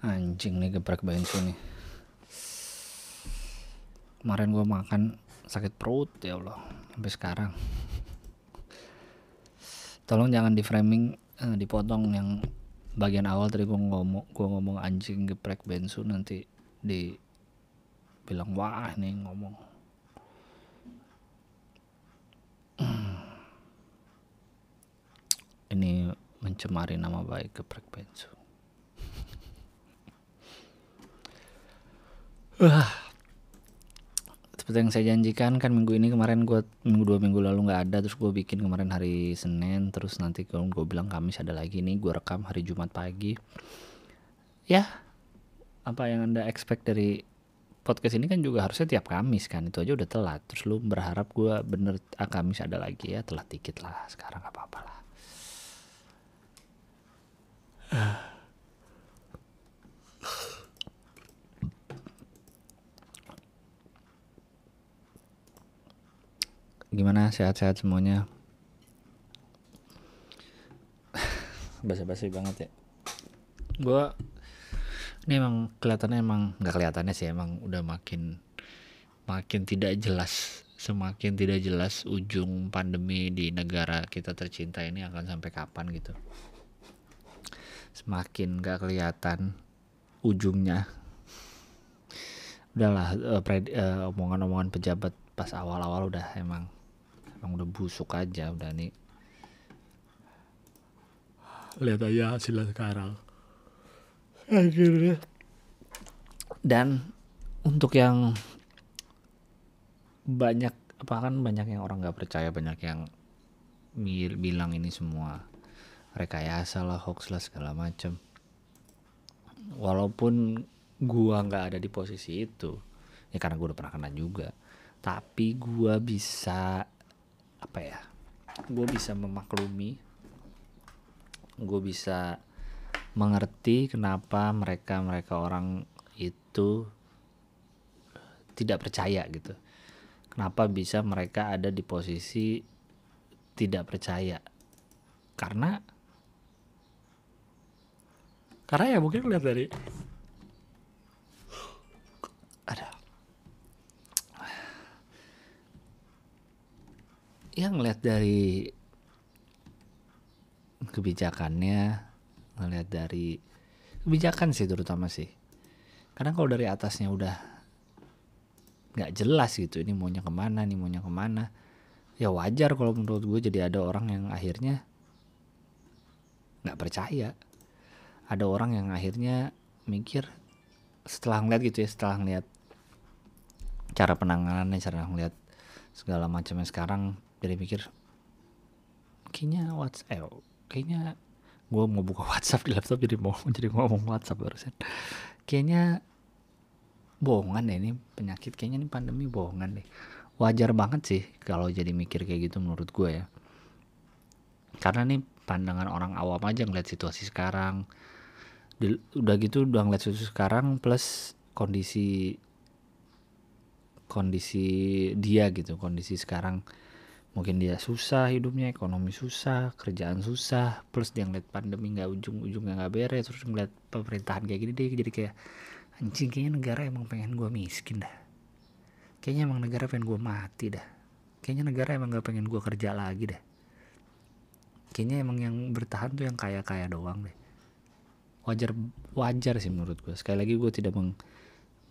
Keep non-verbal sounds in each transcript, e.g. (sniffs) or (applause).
Anjing nih geprek bensu nih. Kemarin gue makan sakit perut ya Allah sampai sekarang. Tolong jangan di framing eh, dipotong yang bagian awal tadi gue ngomong gue ngomong anjing geprek bensu nanti di bilang wah nih ngomong ini mencemari nama baik geprek bensu Wah, seperti yang saya janjikan kan minggu ini kemarin gue minggu dua minggu lalu nggak ada terus gue bikin kemarin hari Senin terus nanti kalau gue bilang Kamis ada lagi nih gue rekam hari Jumat pagi. Ya apa yang anda expect dari podcast ini kan juga harusnya tiap Kamis kan itu aja udah telat. Terus lu berharap gue bener ah, Kamis ada lagi ya telat dikit lah sekarang apa apa lah gimana? Sehat-sehat semuanya? (laughs) Basa-basi banget ya. Gue ini emang kelihatannya emang nggak kelihatannya sih emang udah makin makin tidak jelas. Semakin tidak jelas ujung pandemi di negara kita tercinta ini akan sampai kapan gitu. Semakin gak kelihatan ujungnya. Udahlah uh, pred- uh, omongan-omongan pejabat pas awal-awal udah emang emang udah busuk aja udah nih lihat aja hasilnya sekarang. Akhirnya. Dan untuk yang banyak apa kan banyak yang orang nggak percaya banyak yang bilang ini semua rekayasa lah hoax lah segala macam walaupun gua nggak ada di posisi itu ya karena gua udah pernah kena juga tapi gua bisa apa ya gua bisa memaklumi gue bisa mengerti kenapa mereka mereka orang itu tidak percaya gitu. Kenapa bisa mereka ada di posisi tidak percaya? Karena karena ya mungkin lihat dari ya ngeliat dari kebijakannya ngeliat dari kebijakan sih terutama sih. Karena kalau dari atasnya udah nggak jelas gitu ini maunya ke mana nih maunya ke mana ya wajar kalau menurut gue jadi ada orang yang akhirnya nggak percaya. Ada orang yang akhirnya mikir setelah ngeliat gitu ya setelah ngeliat cara penanganannya cara ngeliat segala macamnya sekarang jadi mikir kayaknya WhatsApp eh, kayaknya gue mau buka WhatsApp di laptop jadi mau (laughs) jadi ngomong WhatsApp barusan. Kayaknya bohongan deh ini penyakit. Kayaknya ini pandemi bohongan deh. Wajar banget sih kalau jadi mikir kayak gitu menurut gue ya. Karena nih pandangan orang awam aja ngeliat situasi sekarang. Udah gitu udah ngeliat situasi sekarang plus kondisi kondisi dia gitu kondisi sekarang mungkin dia susah hidupnya ekonomi susah kerjaan susah plus dia ngeliat pandemi nggak ujung-ujungnya nggak beres terus ngeliat pemerintahan kayak gini dia jadi kayak anjing kayaknya negara emang pengen gue miskin dah. Kayaknya emang negara pengen gue mati dah. Kayaknya negara emang nggak pengen gue kerja lagi dah. Kayaknya emang yang bertahan tuh yang kaya-kaya doang deh. Wajar wajar sih menurut gue sekali lagi gue tidak meng,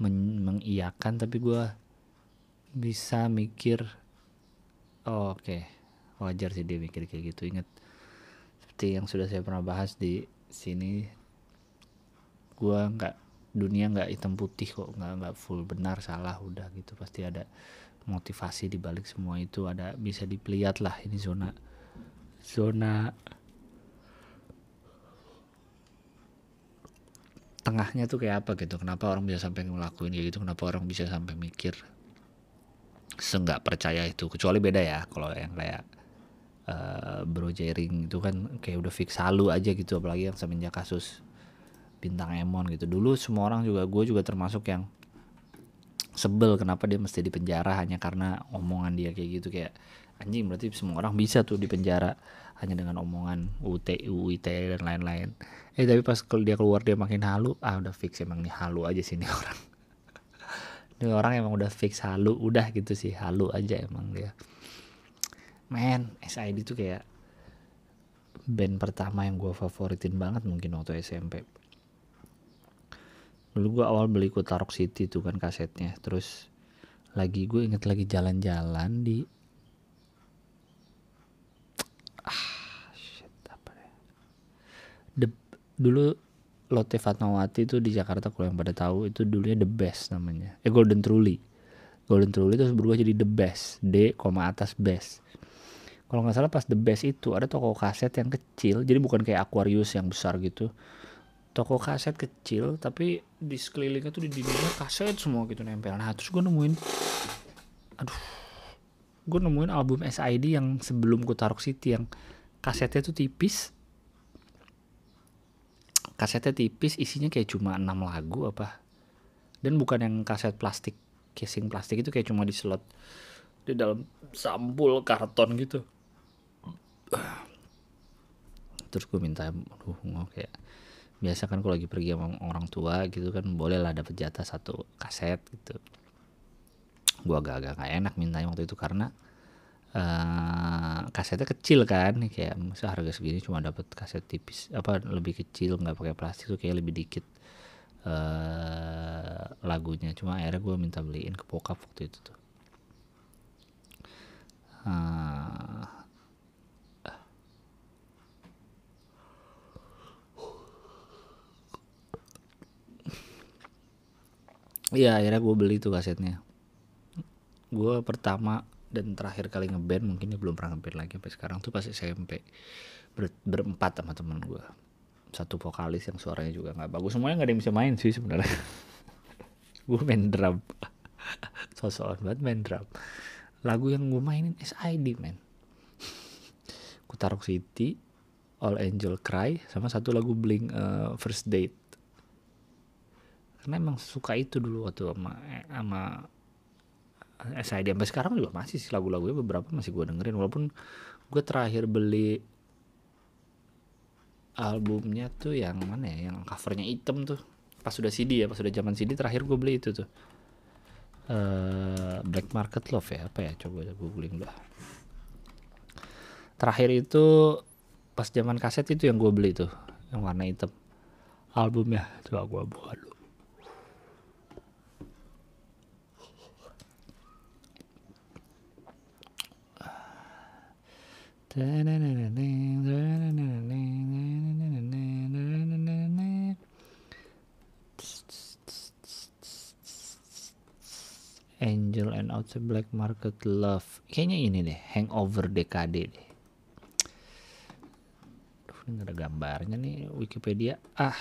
men- mengiyakan tapi gue bisa mikir oh, oke wajar sih dia mikir kayak gitu. Ingat seperti yang sudah saya pernah bahas di sini gue nggak dunia nggak hitam putih kok nggak nggak full benar salah udah gitu. Pasti ada motivasi di balik semua itu ada bisa dilihat lah ini zona zona tengahnya tuh kayak apa gitu. Kenapa orang bisa sampai ngelakuin kayak gitu? Kenapa orang bisa sampai mikir seenggak percaya itu kecuali beda ya kalau yang kayak uh, bro Jering itu kan kayak udah fix halu aja gitu apalagi yang semenjak kasus bintang Emon gitu dulu semua orang juga gue juga termasuk yang sebel kenapa dia mesti di penjara hanya karena omongan dia kayak gitu kayak anjing berarti semua orang bisa tuh di penjara hanya dengan omongan UT, UIT dan lain-lain. Eh tapi pas dia keluar dia makin halu, ah udah fix emang nih halu aja sini orang. Ini orang emang udah fix halu, udah gitu sih halu aja emang dia. Men, SID tuh kayak band pertama yang gue favoritin banget mungkin waktu SMP. Dulu gue awal beli Kutarok City tuh kan kasetnya, terus lagi gue inget lagi jalan-jalan di the dulu Lotte Fatmawati itu di Jakarta kalau yang pada tahu itu dulunya the best namanya. Eh Golden Truly. Golden Truly itu berubah jadi the best. D koma atas best. Kalau nggak salah pas the best itu ada toko kaset yang kecil jadi bukan kayak Aquarius yang besar gitu. Toko kaset kecil tapi di sekelilingnya tuh di dindingnya kaset semua gitu nempel. Nah terus gue nemuin aduh gue nemuin album SID yang sebelum gue taruh City yang kasetnya tuh tipis kasetnya tipis isinya kayak cuma 6 lagu apa. Dan bukan yang kaset plastik casing plastik itu kayak cuma di slot di dalam sampul karton gitu. Terus gue minta aduh kayak biasa kan kalau lagi pergi sama orang tua gitu kan boleh lah dapet jatah satu kaset gitu. Gue agak-agak gak enak mintanya waktu itu karena uh, kasetnya kecil kan kayak masa harga segini cuma dapat kaset tipis apa lebih kecil nggak pakai plastik tuh kayak lebih dikit uh, lagunya. Cuma akhirnya gue minta beliin ke bokap waktu itu tuh. Uh, Iya akhirnya gue beli tuh kasetnya. Gue pertama dan terakhir kali ngeband mungkin dia belum pernah ngeband lagi sampai sekarang tuh pas SMP Ber, berempat sama teman gue satu vokalis yang suaranya juga nggak bagus. Semuanya nggak ada yang bisa main sih sebenarnya. (laughs) Gue main drum. (laughs) Sosokan banget main drum. Lagu yang gue mainin SID man (laughs) Kutarok City All Angel Cry sama satu lagu Blink uh, First Date. Karena emang suka itu dulu waktu sama sama SID sampai sekarang juga masih sih lagu-lagunya beberapa masih gue dengerin. Walaupun gue terakhir beli albumnya tuh yang mana ya yang covernya hitam tuh. Pas sudah CD ya pas sudah zaman CD terakhir gue beli itu tuh. Uh, Black Market Love ya apa ya? Coba googling lah terakhir itu pas zaman kaset itu yang gue beli tuh yang warna hitam. Albumnya coba gue buat. dulu Angel and Outside Black Market Love. Kayaknya ini deh Hangover DKD deh. Duh, ini ada gambarnya nih Wikipedia. Ah.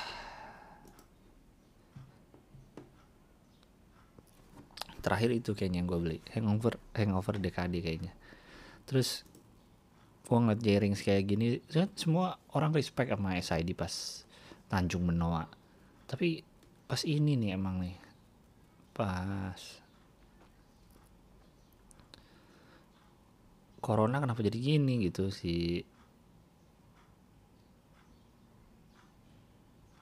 Terakhir itu kayaknya yang gue beli. Hangover Hangover DKD kayaknya. Terus gue ngeliat Jerings kayak gini semua orang respect sama SID pas Tanjung Benoa. Tapi pas ini nih emang nih pas corona kenapa jadi gini gitu si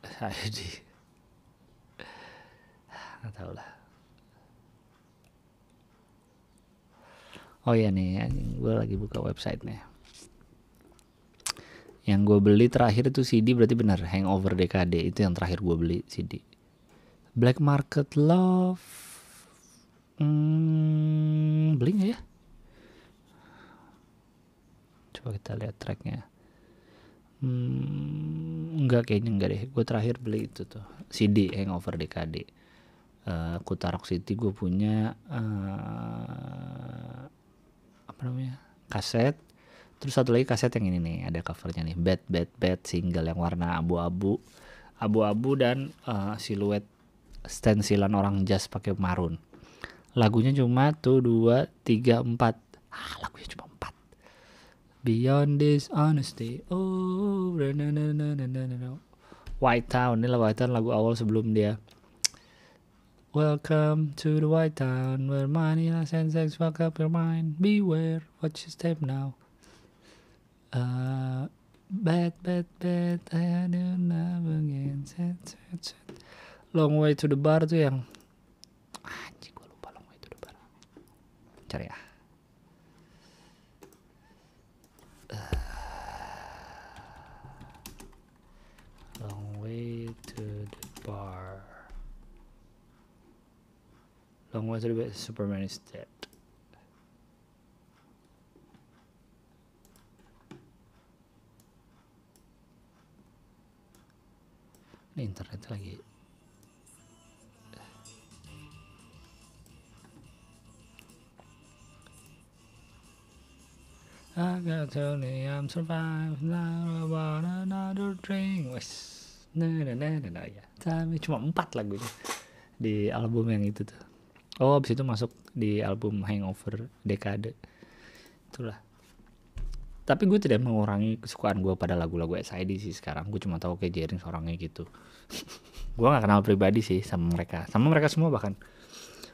SID (laughs) nggak tahu lah. Oh iya nih gue lagi buka website nih yang gue beli terakhir itu CD berarti benar Hangover DKD itu yang terakhir gue beli CD Black Market Love. Hmm, beli nggak ya? Coba kita lihat tracknya. Hmm, enggak kayaknya enggak deh. Gue terakhir beli itu tuh CD Hangover DKD uh, eh, Kutarok City gue punya uh, apa namanya kaset Terus satu lagi kaset yang ini nih, ada covernya nih, Bad Bad Bad single yang warna abu-abu, abu-abu dan uh, siluet stensilan orang jazz pakai marun. Lagunya cuma tuh dua, tiga, empat. Ah, lagunya cuma empat. Beyond this honesty, oh, na na na na na na. White Town, ini lah White Town lagu awal sebelum dia Welcome to the white town where money and sex fuck up your mind. Beware what you step now. Uh, bad, bad, bad, I do never again. Long way to the bar tuh yang anjing gue lupa long way to the bar. Cari ya. Long way to the bar. Long way to the bar. Superman is dead. Ini internet lagi. I got Tony, I'm survive now I want another drink. Wes, nah, nah, nah, nah, nah, ya. Tapi cuma empat lagunya di album yang itu tuh. Oh, abis itu masuk di album Hangover Dekade. Itulah. Tapi gue tidak mengurangi kesukaan gue pada lagu-lagu SID sih sekarang. Gue cuma tahu kayak Jering orangnya gitu. (laughs) gue gak kenal pribadi sih sama mereka. Sama mereka semua bahkan.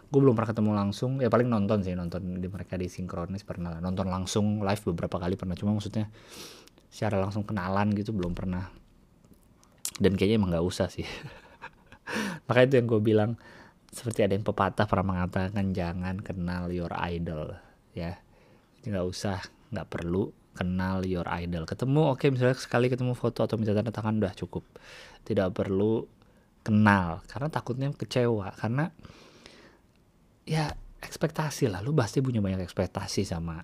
Gue belum pernah ketemu langsung. Ya paling nonton sih nonton di mereka di sinkronis pernah nonton langsung live beberapa kali pernah. Cuma maksudnya secara langsung kenalan gitu belum pernah. Dan kayaknya emang gak usah sih. (laughs) Makanya itu yang gue bilang seperti ada yang pepatah pernah mengatakan jangan kenal your idol ya nggak usah nggak perlu kenal your idol. Ketemu oke okay, misalnya sekali ketemu foto atau minta tanda tangan udah cukup. Tidak perlu kenal karena takutnya kecewa. Karena ya ekspektasi lah. Lu pasti punya banyak ekspektasi sama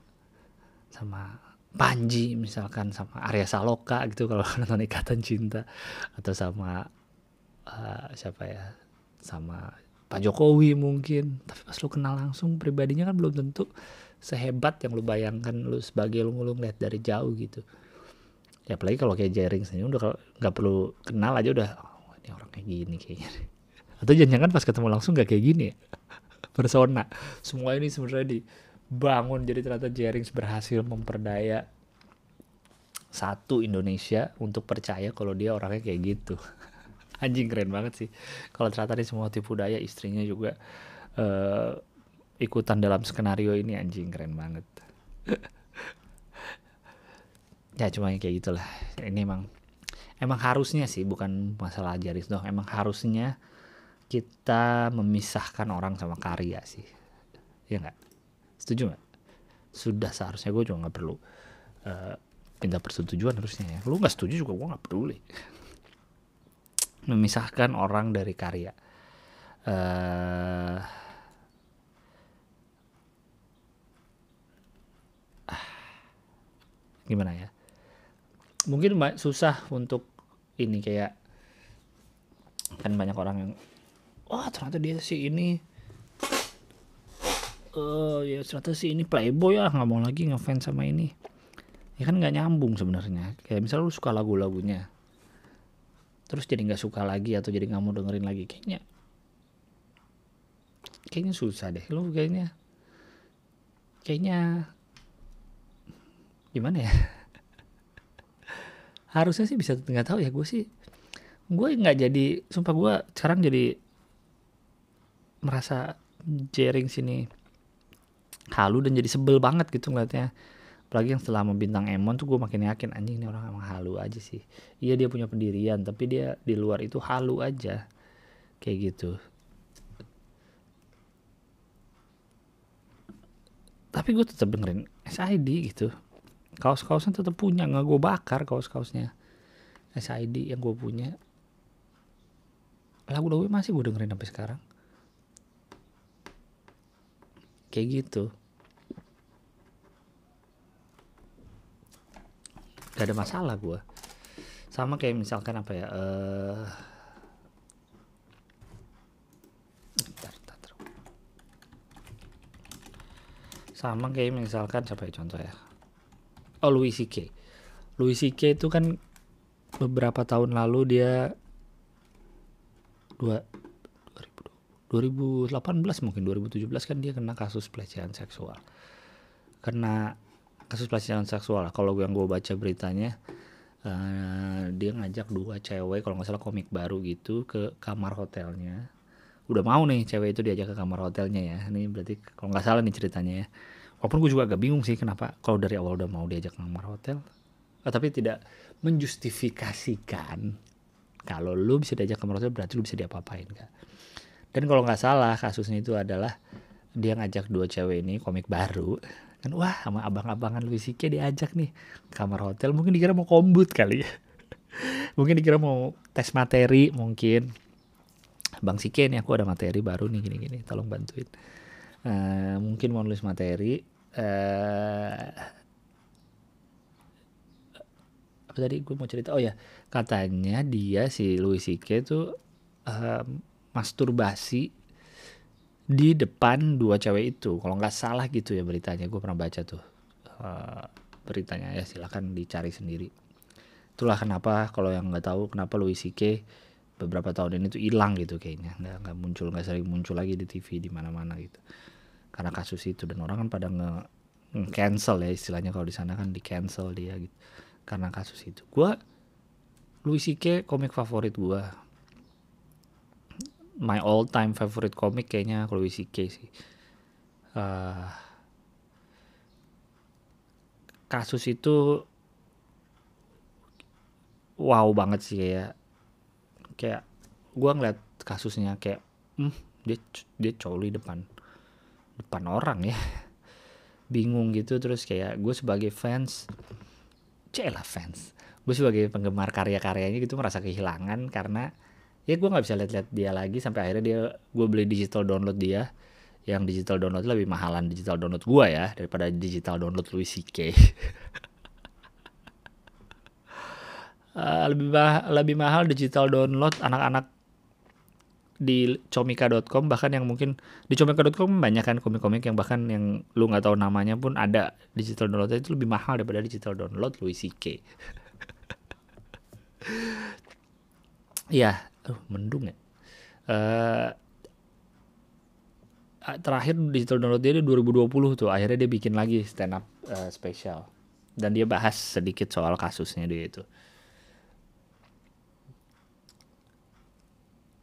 sama Panji misalkan sama Arya Saloka gitu kalau (laughs) nonton Ikatan Cinta. Atau sama uh, siapa ya sama Pak Jokowi mungkin. Tapi pas lu kenal langsung pribadinya kan belum tentu sehebat yang lu bayangkan lu sebagai lu ngulung lihat dari jauh gitu. Ya apalagi kalau kayak Jering sendiri udah nggak perlu kenal aja udah oh, ini orang kayak gini kayaknya. (laughs) Atau jangan-jangan pas ketemu langsung nggak kayak gini ya? (laughs) Persona. Semua ini sebenarnya dibangun jadi ternyata Jering berhasil memperdaya satu Indonesia untuk percaya kalau dia orangnya kayak gitu. (laughs) Anjing keren banget sih. Kalau ternyata ini semua tipu daya istrinya juga uh, ikutan dalam skenario ini anjing keren banget. Ya cuma kayak gitulah. Ini emang emang harusnya sih bukan masalah jaris dong. Emang harusnya kita memisahkan orang sama karya sih. Ya nggak? Setuju nggak? Sudah seharusnya gue juga nggak perlu uh, minta persetujuan harusnya ya. Lu nggak setuju juga gue nggak peduli. Memisahkan orang dari karya. Uh, gimana ya? Mungkin susah untuk ini kayak kan banyak orang yang wah oh, ternyata dia sih ini uh, ya ternyata sih ini playboy ya nggak mau lagi ngefans sama ini. Ya kan nggak nyambung sebenarnya. Kayak misalnya lu suka lagu-lagunya terus jadi nggak suka lagi atau jadi nggak mau dengerin lagi kayaknya kayaknya susah deh lu kayaknya. Kayaknya gimana ya? (laughs) Harusnya sih bisa nggak tahu ya gue sih gue nggak jadi sumpah gue sekarang jadi merasa jaring sini. Halu dan jadi sebel banget gitu ngeliatnya. Apalagi yang setelah membintang Emon tuh gue makin yakin anjing ini orang emang halu aja sih. Iya dia punya pendirian tapi dia di luar itu halu aja. Kayak gitu. Tapi gue tetap dengerin SID gitu kaos-kaosnya tetap punya nggak gue bakar kaos-kaosnya. SID yang gue punya. Lagu-lagu masih gue dengerin sampai sekarang. Kayak gitu. Gak ada masalah gue sama kayak misalkan apa ya uh, sama kayak misalkan siapa ya contoh ya oh Louis C.K. Louis C.K. itu kan beberapa tahun lalu dia dua 2018 mungkin 2017 kan dia kena kasus pelecehan seksual kena kasus pelecehan seksual kalau yang gue baca beritanya uh, dia ngajak dua cewek kalau nggak salah komik baru gitu ke kamar hotelnya udah mau nih cewek itu diajak ke kamar hotelnya ya ini berarti kalau nggak salah nih ceritanya ya walaupun gue juga agak bingung sih kenapa kalau dari awal udah mau diajak ke kamar hotel oh, tapi tidak menjustifikasikan kalau lu bisa diajak ke kamar hotel berarti lu bisa diapa-apain kan dan kalau nggak salah kasusnya itu adalah dia ngajak dua cewek ini komik baru kan wah sama abang-abangan Louis CK diajak nih kamar hotel mungkin dikira mau kombut kali ya. (laughs) Mungkin dikira mau tes materi mungkin Bang Sike nih aku ada materi baru nih gini-gini tolong bantuin uh, mungkin mau nulis materi. Uh, apa tadi? Gue mau cerita. Oh ya katanya dia si Louis Sike tuh uh, masturbasi di depan dua cewek itu. Kalau nggak salah gitu ya beritanya. Gue pernah baca tuh uh, beritanya. Ya silahkan dicari sendiri. Itulah kenapa kalau yang nggak tahu kenapa Louis C.K beberapa tahun ini tuh hilang gitu kayaknya. Nggak nggak muncul nggak sering muncul lagi di TV di mana-mana gitu. Karena kasus itu dan orang kan pada nge, cancel ya istilahnya kalau di sana kan di cancel dia gitu karena kasus itu. Gue Louis C.K komik favorit gue my all time favorite komik kayaknya Louis C.K sih. Uh, kasus itu wow banget sih kayak kayak gue ngeliat kasusnya kayak hmm, dia dia coli depan depan orang ya. (laughs) Bingung gitu terus kayak gue sebagai fans celah fans. Gue sebagai penggemar karya-karyanya gitu merasa kehilangan karena ya gue nggak bisa lihat-lihat dia lagi sampai akhirnya dia gue beli digital download dia. Yang digital download lebih mahalan digital download gue ya daripada digital download Louis C.K. (laughs) uh, lebih ma lebih mahal digital download anak-anak di comika.com bahkan yang mungkin di comika.com banyak kan komik-komik yang bahkan yang lu nggak tahu namanya pun ada digital download itu lebih mahal daripada digital download Louis CK. (laughs) ya, uh, mendung ya. Uh, terakhir digital download dia di 2020 tuh akhirnya dia bikin lagi stand up uh, spesial dan dia bahas sedikit soal kasusnya dia itu.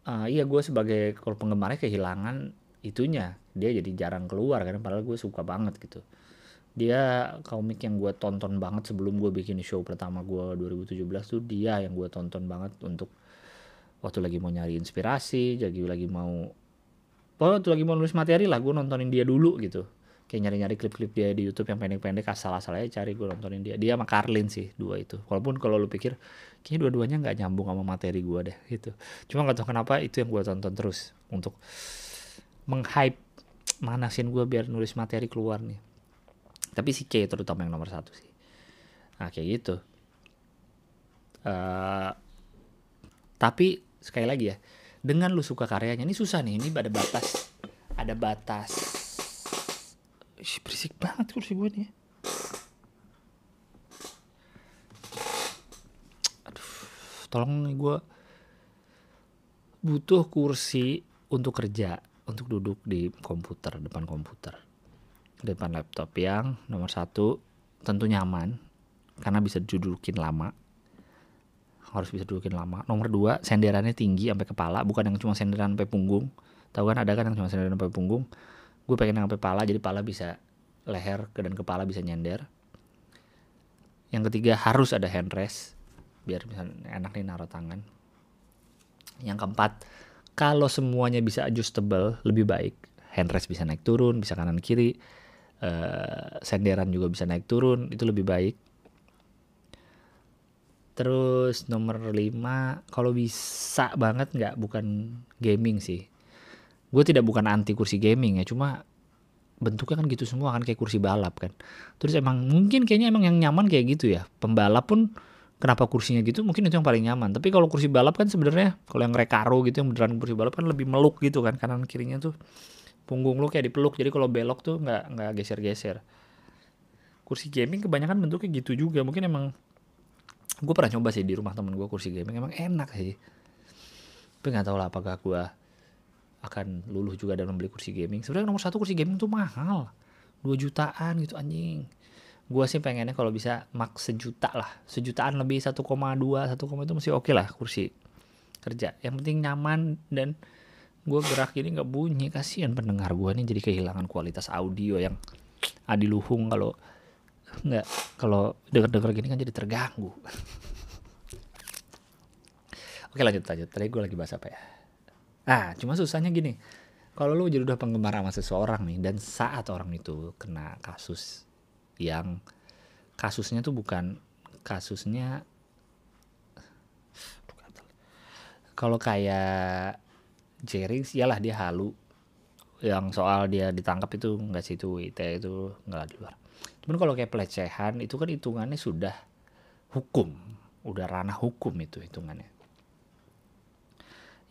Uh, iya gue sebagai kalau penggemarnya kehilangan itunya. Dia jadi jarang keluar kan padahal gue suka banget gitu. Dia komik yang gue tonton banget sebelum gue bikin show pertama gue 2017 tuh dia yang gue tonton banget untuk waktu lagi mau nyari inspirasi jadi lagi mau waktu lagi mau nulis materi lah gue nontonin dia dulu gitu. Kayak nyari-nyari klip-klip dia di YouTube yang pendek-pendek asal-asal aja cari gue nontonin dia. Dia sama Karlin sih dua itu. Walaupun kalau lu pikir kayaknya dua-duanya nggak nyambung sama materi gue deh gitu. Cuma nggak tahu kenapa itu yang gue tonton terus untuk menghype manasin gue biar nulis materi keluar nih. Tapi si K terutama yang nomor satu sih. Nah kayak gitu. Uh, tapi sekali lagi ya dengan lu suka karyanya ini susah nih ini ada batas ada batas. Ih, berisik banget kursi gue nih. Tolong nih gue butuh kursi untuk kerja, untuk duduk di komputer, depan komputer, depan laptop yang nomor satu tentu nyaman karena bisa dudukin lama. Harus bisa dudukin lama. Nomor dua senderannya tinggi sampai kepala bukan yang cuma senderan sampai punggung. Tahu kan ada kan yang cuma senderan sampai punggung? Gue pengen sampai pala jadi pala bisa leher dan kepala bisa nyender. Yang ketiga harus ada hand rest biar bisa enak nih naruh tangan. Yang keempat kalau semuanya bisa adjustable lebih baik. Hand rest bisa naik turun bisa kanan kiri uh, senderan juga bisa naik turun itu lebih baik. Terus nomor lima kalau bisa banget nggak bukan gaming sih. Gue tidak bukan anti kursi gaming ya cuma bentuknya kan gitu semua kan kayak kursi balap kan. Terus emang mungkin kayaknya emang yang nyaman kayak gitu ya. Pembalap pun kenapa kursinya gitu mungkin itu yang paling nyaman. Tapi kalau kursi balap kan sebenarnya kalau yang recaro gitu yang beneran kursi balap kan lebih meluk gitu kan kanan kirinya tuh punggung lu kayak dipeluk. Jadi kalau belok tuh nggak nggak geser-geser. Kursi gaming kebanyakan bentuknya gitu juga. Mungkin emang gue pernah coba sih di rumah temen gue kursi gaming emang enak sih. Tapi nggak tahu lah apakah gue akan luluh juga dalam membeli kursi gaming. Sebenarnya nomor satu kursi gaming tuh mahal, 2 jutaan gitu anjing. Gua sih pengennya kalau bisa max sejuta lah, sejutaan lebih 1,2, 1, itu masih oke okay lah kursi kerja. Yang penting nyaman dan gue gerak ini nggak bunyi. Kasihan pendengar gue nih jadi kehilangan kualitas audio yang adiluhung kalau nggak kalau denger-denger gini kan jadi terganggu. (laughs) Oke lanjut lanjut. Tadi gue lagi bahas apa ya? Ah cuma susahnya gini. Kalau lu jadi udah penggemar sama seseorang nih dan saat orang itu kena kasus yang kasusnya tuh bukan kasusnya kalau kayak Jerry iyalah dia halu. Yang soal dia ditangkap itu nggak situ IT itu nggak di luar. Cuman kalau kayak pelecehan itu kan hitungannya sudah hukum. Udah ranah hukum itu hitungannya.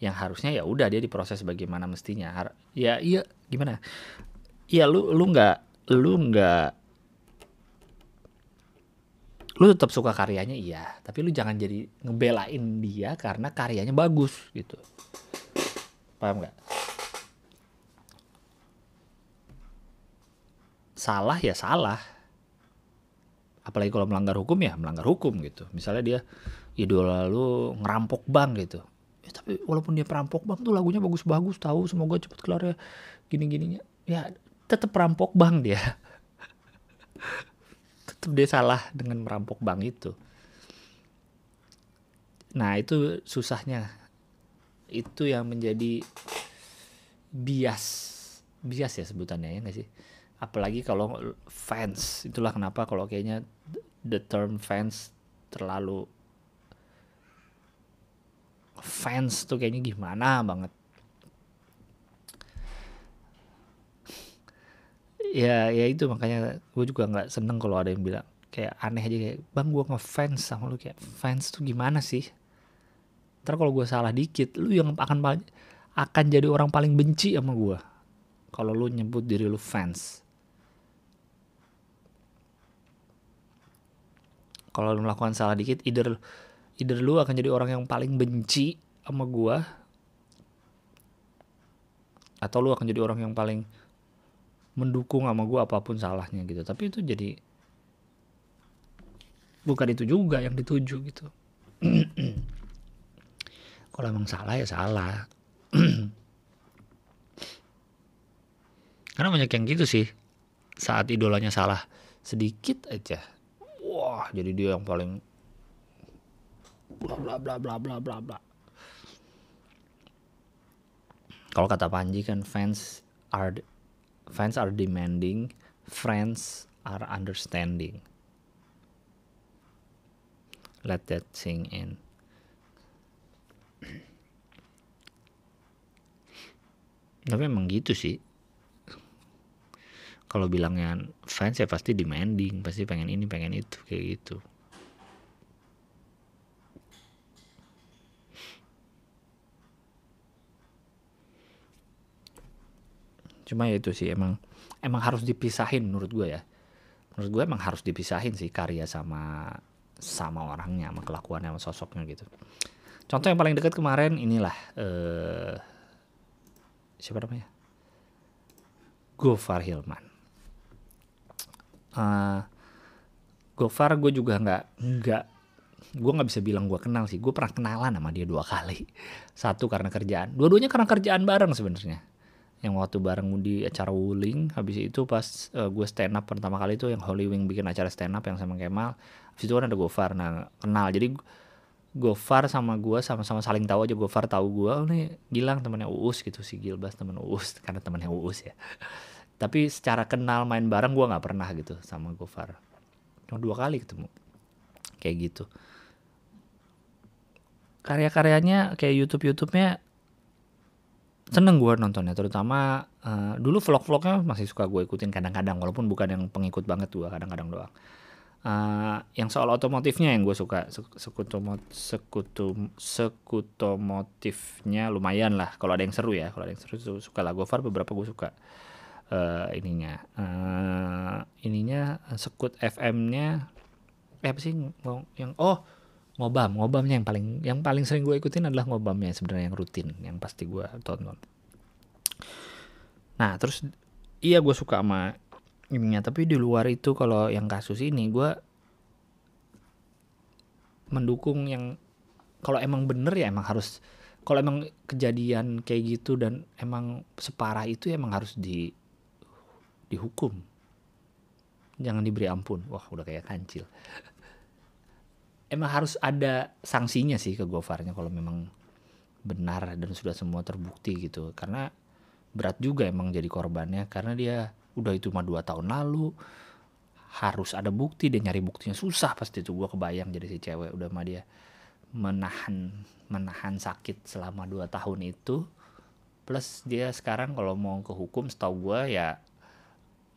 Yang harusnya ya udah dia diproses bagaimana mestinya. Ya iya gimana? Ya lu lu nggak lu nggak lu tetap suka karyanya iya. Tapi lu jangan jadi ngebelain dia karena karyanya bagus gitu. Paham nggak? Salah ya salah. Apalagi kalau melanggar hukum ya melanggar hukum gitu. Misalnya dia idola lu ngerampok bank gitu. Ya, tapi walaupun dia perampok bank tuh lagunya bagus-bagus tahu semoga cepet kelar ya gini-gininya. Ya tetap perampok bank dia (laughs) tetap dia salah dengan merampok bank itu. Nah itu susahnya. Itu yang menjadi bias. Bias ya sebutannya ya nggak sih? Apalagi kalau fans. Itulah kenapa kalau kayaknya the term fans terlalu fans tuh kayaknya gimana banget ya ya itu makanya gue juga nggak seneng kalau ada yang bilang kayak aneh aja kayak bang gue ngefans sama lu kayak fans tuh gimana sih? Ntar kalau gue salah dikit lu yang akan akan jadi orang paling benci sama gue kalau lu nyebut diri lu fans. Kalau lu melakukan salah dikit either either lu akan jadi orang yang paling benci sama gue atau lu akan jadi orang yang paling mendukung sama gue apa pun salahnya gitu. Tapi itu jadi bukan itu juga yang dituju gitu. (clears throat) Kalau emang salah ya salah. (clears throat) Karena banyak yang gitu sih. Saat idolanya salah sedikit aja. Wah jadi dia yang paling bla bla bla bla bla bla bla. Kalau kata Panji kan fans are fans are demanding friends are understanding. Let that sink in. Tapi emang gitu sih. Kalau bilangnya fans ya pasti demanding pasti pengen ini pengen itu kayak gitu cuma ya itu sih emang emang harus dipisahin menurut gue ya. Menurut gue emang harus dipisahin sih karya sama sama orangnya sama kelakuannya sama sosoknya gitu. Contoh yang paling dekat kemarin inilah eh siapa namanya? Gofar Hilman. Uh, Gofar gue juga nggak nggak gue nggak bisa bilang gue kenal sih. Gue pernah kenalan sama dia dua kali. Satu karena kerjaan. Dua-duanya karena kerjaan bareng sebenarnya yang waktu bareng di acara Wuling. Habis itu pas uh, gue stand up pertama kali itu yang Holy Wing bikin acara stand up yang sama Kemal. Habis itu kan ada Gofar. Nah kenal. Jadi Gofar sama gue sama-sama saling tahu aja. Gofar tahu gue oh nih Gilang temannya Uus gitu. Si Gilbas teman Uus (laughs) karena temannya Uus ya. Tapi secara kenal main bareng gue nggak pernah gitu sama Gofar. Cuma dua kali ketemu. Kayak gitu. Karya-karyanya kayak YouTube YouTube-nya seneng gue nontonnya terutama uh, dulu vlog-vlognya masih suka gue ikutin kadang-kadang walaupun bukan yang pengikut banget gue kadang-kadang doang. Uh, yang soal otomotifnya yang gue suka sekutu sekutu sekutomotifnya lumayan lah kalau ada yang seru ya kalau ada yang seru suka lah. Gofar beberapa gue suka uh, ininya. Uh, ininya sekut FM-nya eh apa sih yang oh ngobam ngobamnya yang paling yang paling sering gue ikutin adalah ngobamnya sebenarnya yang rutin yang pasti gue tonton. Nah terus iya gue suka sama ininya tapi di luar itu kalau yang kasus ini gue mendukung yang kalau emang bener ya emang harus kalau emang kejadian kayak gitu dan emang separah itu emang harus di dihukum. Jangan diberi ampun. Wah udah kayak kancil emang harus ada sanksinya sih ke Gofarnya kalau memang benar dan sudah semua terbukti gitu. Karena berat juga emang jadi korbannya. Karena dia udah itu mah dua tahun lalu harus ada bukti dia nyari buktinya susah pasti itu gue kebayang jadi si cewek udah mah dia menahan menahan sakit selama dua tahun itu. Plus dia sekarang kalau mau ke hukum setahu gue ya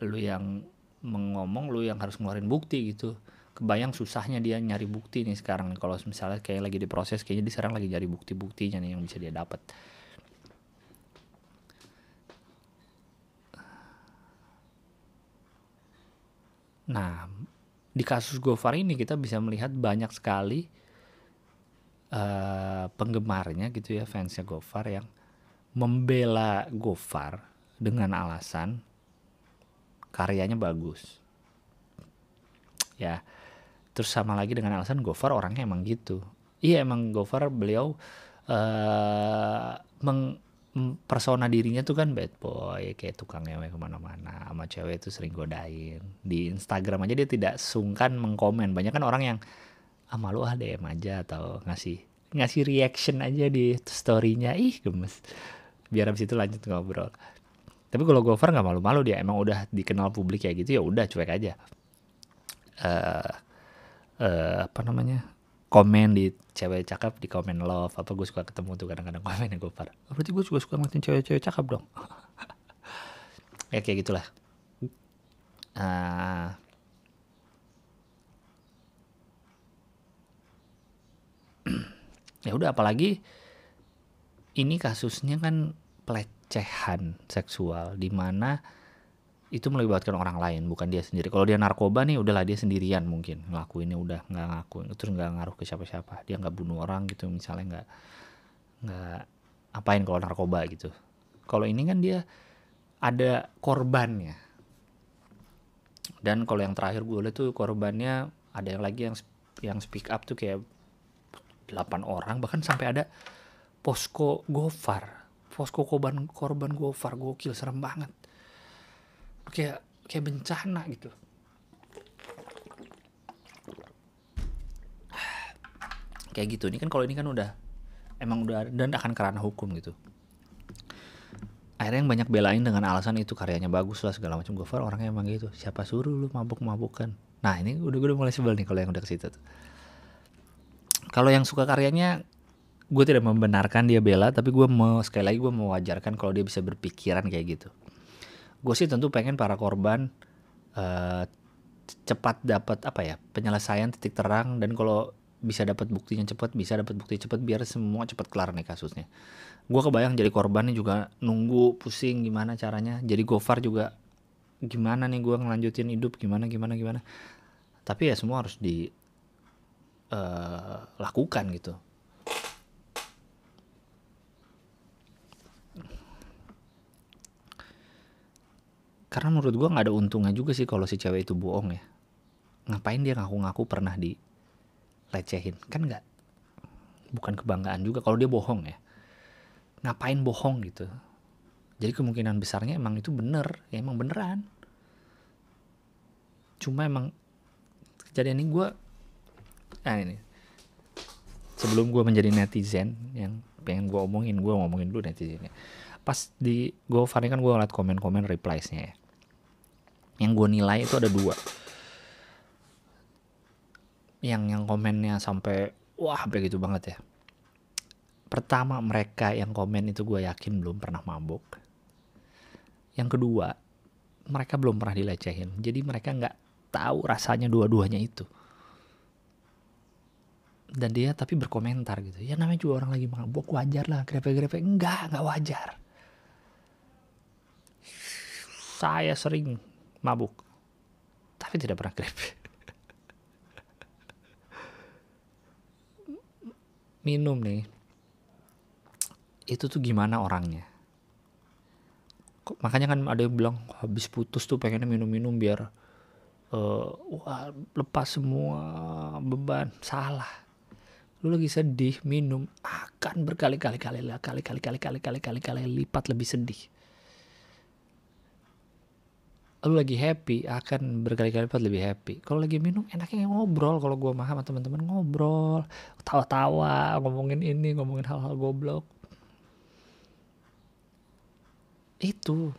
lu yang mengomong lu yang harus ngeluarin bukti gitu kebayang susahnya dia nyari bukti nih sekarang kalau misalnya kayak lagi diproses kayaknya dia sekarang lagi nyari bukti-buktinya nih yang bisa dia dapat Nah, di kasus Gofar ini kita bisa melihat banyak sekali uh, penggemarnya gitu ya, fansnya Gofar yang membela Gofar dengan alasan karyanya bagus. Ya, terus sama lagi dengan alasan Gofar orangnya emang gitu. Iya emang Gofar beliau uh, meng persona dirinya tuh kan bad boy kayak tukang ngewe ke mana-mana sama cewek itu sering godain. Di Instagram aja dia tidak sungkan mengkomen. Banyak kan orang yang ah malu ah DM aja atau ngasih ngasih reaction aja di storynya. Ih gemes. Biar abis itu lanjut ngobrol. Tapi kalau Gofar nggak malu-malu dia. Emang udah dikenal publik kayak gitu ya udah cuek aja. Uh, uh, apa namanya komen di cewek cakep di komen love apa gue suka ketemu tuh kadang-kadang komen ya gue par. Berarti gue juga suka ngeliatin cewek-cewek cakep dong? (laughs) Ya kayak gitulah. Uh, (clears throat) ya udah apalagi ini kasusnya kan pelecehan seksual di mana itu melibatkan orang lain bukan dia sendiri. Kalau dia narkoba nih udahlah dia sendirian mungkin. Ngelakuinnya udah nggak ngakuin terus nggak ngaruh ke siapa-siapa. Dia nggak bunuh orang gitu misalnya nggak nggak apain kalau narkoba gitu. Kalau ini kan dia ada korbannya. Dan kalau yang terakhir gue lihat tuh korbannya ada yang lagi yang yang speak up tuh kayak 8 orang bahkan sampai ada posko gofar. Posko korban korban gofar gokil serem banget kayak kayak bencana gitu. Kayak gitu. Ini kan kalau ini kan udah emang udah dan akan kerana hukum gitu. Akhirnya yang banyak belain dengan alasan itu karyanya bagus lah segala macam. Gofar orangnya emang gitu. Siapa suruh lu mabuk mabukan nah ini udah gue udah mulai sebel nih kalau yang udah ke situ kalau yang suka karyanya gue tidak membenarkan dia bela tapi gue mau sekali lagi gue mewajarkan kalau dia bisa berpikiran kayak gitu gue sih tentu pengen para korban uh, cepat dapat apa ya penyelesaian titik terang dan kalau bisa dapat buktinya cepat bisa dapat bukti cepat biar semua cepat kelar nih kasusnya. Gue kebayang jadi korbannya juga nunggu pusing gimana caranya. Jadi gofar juga gimana nih gue ngelanjutin hidup gimana gimana gimana. Tapi ya semua harus dilakukan eh, uh, gitu karena menurut gue nggak ada untungnya juga sih kalau si cewek itu bohong ya. Ngapain dia ngaku-ngaku pernah dilecehin kan nggak bukan kebanggaan juga kalau dia bohong ya. Ngapain bohong gitu? Jadi kemungkinan besarnya emang itu bener ya emang beneran. Cuma emang kejadian ini gue nah ini. Sebelum gue menjadi netizen yang pengen gue omongin gue ngomongin dulu netizennya. Pas di gue kan gue ngeliat komen-komen repliesnya ya yang gue nilai itu ada dua. Yang yang komennya sampai wah sampai gitu banget ya. Pertama mereka yang komen itu gue yakin belum pernah mabuk. Yang kedua mereka belum pernah dilecehin. Jadi mereka nggak tahu rasanya dua-duanya itu. Dan dia tapi berkomentar gitu ya namanya juga orang lagi mabuk wajar lah grepe-grepe. Enggak nggak wajar. Saya sering mabuk. Tapi tidak pernah grab. Minum nih. Itu tuh gimana orangnya? Makanya kan ada yang bilang habis putus tuh pengennya minum-minum biar uh, wah lepas semua beban. Salah. Lu lagi sedih minum akan berkali-kali kali kali kali kali kali kali kali kali lipat lebih sedih lu lagi happy akan berkali-kali lipat lebih happy. Kalau lagi minum enaknya ngobrol. Kalau gua mah sama teman-teman ngobrol. Tawa-tawa ngomongin ini ngomongin hal-hal goblok. Itu.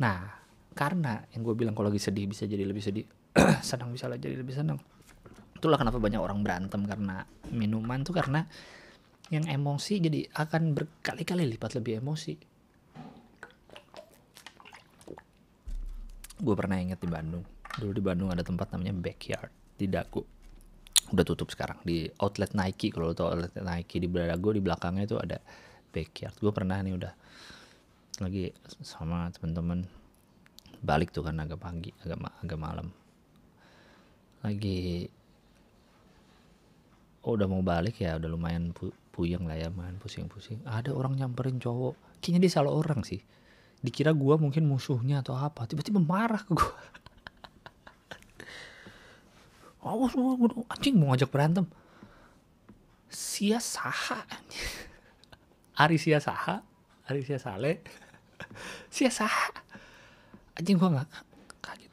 Nah karena yang gue bilang kalau lagi sedih bisa jadi lebih sedih. (clears throat) Senang bisa jadi lebih senang. Itulah kenapa banyak orang berantem karena minuman tuh karena yang emosi jadi akan berkali-kali lipat lebih emosi gue pernah inget di Bandung. Dulu di Bandung ada tempat namanya backyard di Dago. Udah tutup sekarang di outlet Nike. Kalau lo tau outlet Nike di Dago di belakangnya itu ada backyard. Gue pernah nih udah. Lagi sama temen-temen. Balik tuh kan agak pagi agak agak malam. Lagi oh udah mau balik ya udah lumayan pu puyeng lah ya main pusing-pusing. Ada orang nyamperin cowok. Kayaknya dia salah orang sih dikira gue mungkin musuhnya atau apa tiba-tiba marah ke gue oh, (laughs) anjing mau ngajak berantem. Sia saha (laughs) Ari sia saha Ari sia sale. (laughs) Sia saha. Anjing gue nggak kaget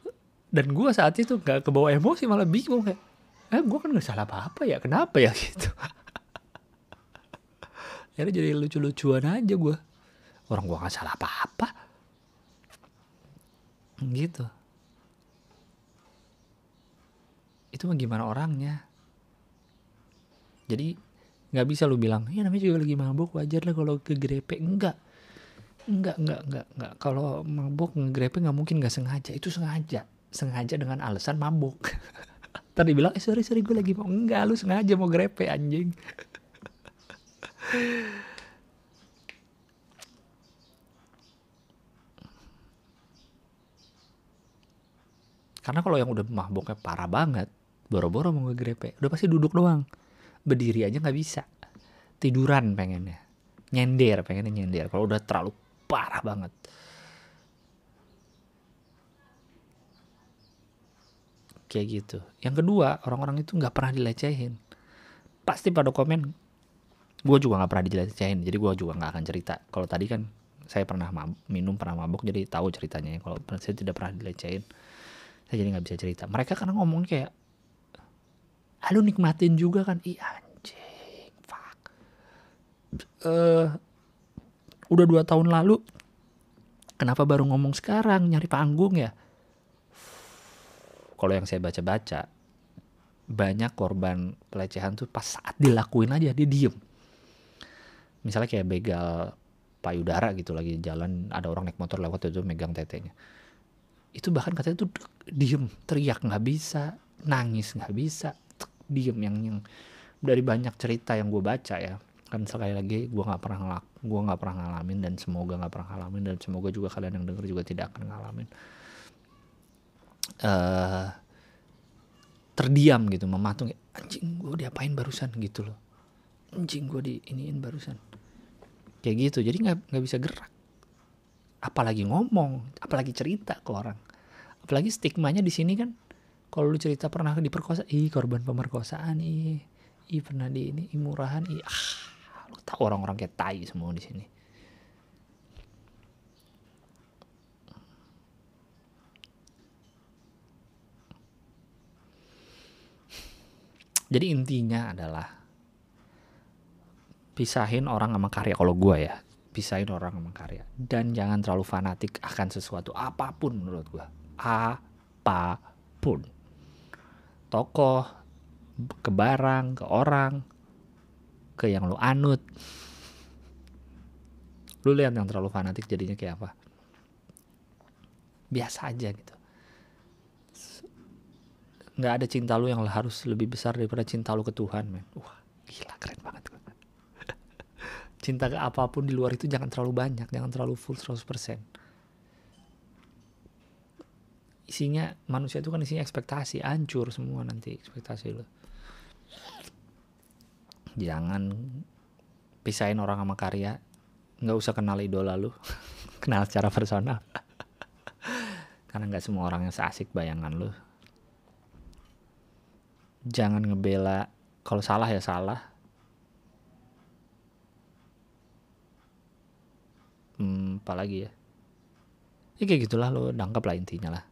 dan gue saat itu nggak kebawa emosi malah bingung kayak eh gue kan gak salah apa-apa ya kenapa ya? Gitu. Ya jadi lucu-lucuan aja gue orang gue gak salah apa-apa. Gitu. Itu mah gimana orangnya? Jadi nggak bisa lu bilang ya namanya juga lagi mabuk wajar lah kalau ke grepe enggak enggak enggak enggak enggak kalau mabuk ngegrepe nggak mungkin nggak sengaja. Itu sengaja. Sengaja dengan alasan mabuk. (laughs) Tadi bilang, eh sorry sorry gue lagi mau. Enggak, lu sengaja mau grepe anjing. (laughs) Karena kalau yang udah mabuknya parah banget, boro-boro mau ngegrepe, udah pasti duduk doang. Berdiri aja nggak bisa. Tiduran pengennya. Nyender, pengennya nyender. Kalau udah terlalu parah banget. kayak gitu yang kedua orang-orang itu nggak pernah dilecehin pasti pada komen gue juga nggak pernah dilecehin jadi gue juga nggak akan cerita kalau tadi kan saya pernah minum pernah mabuk jadi tahu ceritanya kalau saya tidak pernah dilecehin saya jadi nggak bisa cerita. Mereka karena ngomong kayak lu nikmatin juga kan? Iya anjing fuck. Uh, udah dua tahun lalu kenapa baru ngomong sekarang? Nyari panggung ya? Kalau yang saya baca-baca banyak korban pelecehan tuh pas saat dilakuin aja dia diem. Misalnya kayak begal payudara gitu lagi jalan ada orang naik motor lewat itu megang tetenya itu bahkan katanya tuh diem teriak nggak bisa. Nangis nggak bisa. Diem yang yang dari banyak cerita yang gue baca ya. Kan sekali lagi gue nggak pernah ngelak gue nggak pernah ngalamin dan semoga nggak pernah ngalamin dan semoga juga kalian yang denger juga tidak akan ngalamin. Uh, terdiam gitu mematung anjing gue diapain barusan? Gitu loh. Anjing gue di iniin barusan. Kayak gitu jadi nggak nggak bisa gerak. Apalagi ngomong apalagi cerita ke orang apalagi stigmanya di sini kan. Kalau lu cerita pernah diperkosa ih korban pemerkosaan ih ih pernah di ini ih ih ah lu tahu orang-orang kayak tai semua di sini. Jadi intinya adalah pisahin orang sama karya. Kalau gue ya pisahin orang sama karya. Dan jangan terlalu fanatik akan sesuatu apa pun menurut gue apa pun. Tokoh ke barang ke orang ke yang lu anut. Lu lihat yang terlalu fanatik jadinya kayak apa? Biasa aja gitu. Nggak ada cinta lu yang harus lebih besar daripada cinta lu ke Tuhan men. Wah gila keren banget. (laughs) Cinta ke apa pun di luar itu jangan terlalu banyak jangan terlalu full 100% isinya manusia itu kan isinya ekspektasi hancur semua nanti ekspektasi lu. Jangan pisahin orang sama karya nggak usah kenal idola lu (laughs) kenal secara personal. (laughs) Karena nggak semua orang yang seasik bayangan lu. Jangan ngebela kalau salah ya salah. Hmm, apalagi ya? Ya kayak gitulah lo nangkap lah intinya lah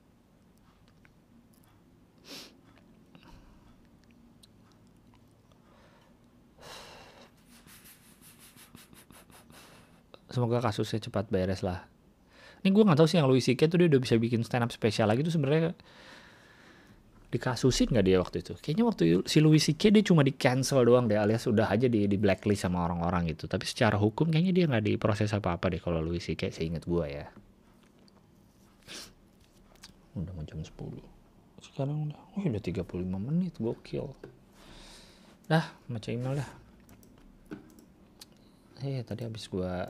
semoga kasusnya cepat beres lah ini gue nggak tahu sih yang Louis C.K. tuh dia udah bisa bikin stand up spesial lagi tuh sebenarnya dikasusin nggak dia waktu itu kayaknya waktu si Louis C.K. dia cuma di cancel doang deh alias udah aja di, di blacklist sama orang-orang gitu tapi secara hukum kayaknya dia nggak diproses apa-apa deh kalau Louis C.K. seingat gue ya udah mau jam 10 sekarang udah oh udah 35 menit gokil dah baca email dah eh tadi habis gua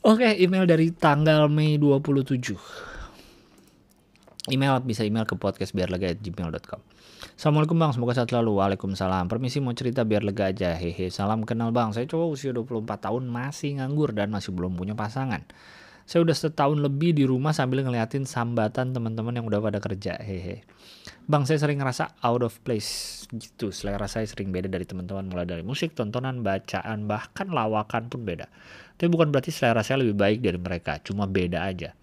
Oke, email dari tanggal Mei 27. Email bisa email ke podcast biar lega gmail.com. Assalamualaikum bang, semoga sehat selalu. Waalaikumsalam. Permisi mau cerita biar lega aja. Hehe, salam kenal bang. Saya cowok usia 24 tahun masih nganggur dan masih belum punya pasangan. Saya udah setahun lebih di rumah sambil ngeliatin sambatan teman-teman yang udah pada kerja. Hehe. Bang, saya sering ngerasa out of place gitu. Selera saya sering beda dari teman-teman mulai dari musik, tontonan, bacaan, bahkan lawakan pun beda. Tapi bukan berarti selera saya lebih baik dari mereka, cuma beda aja.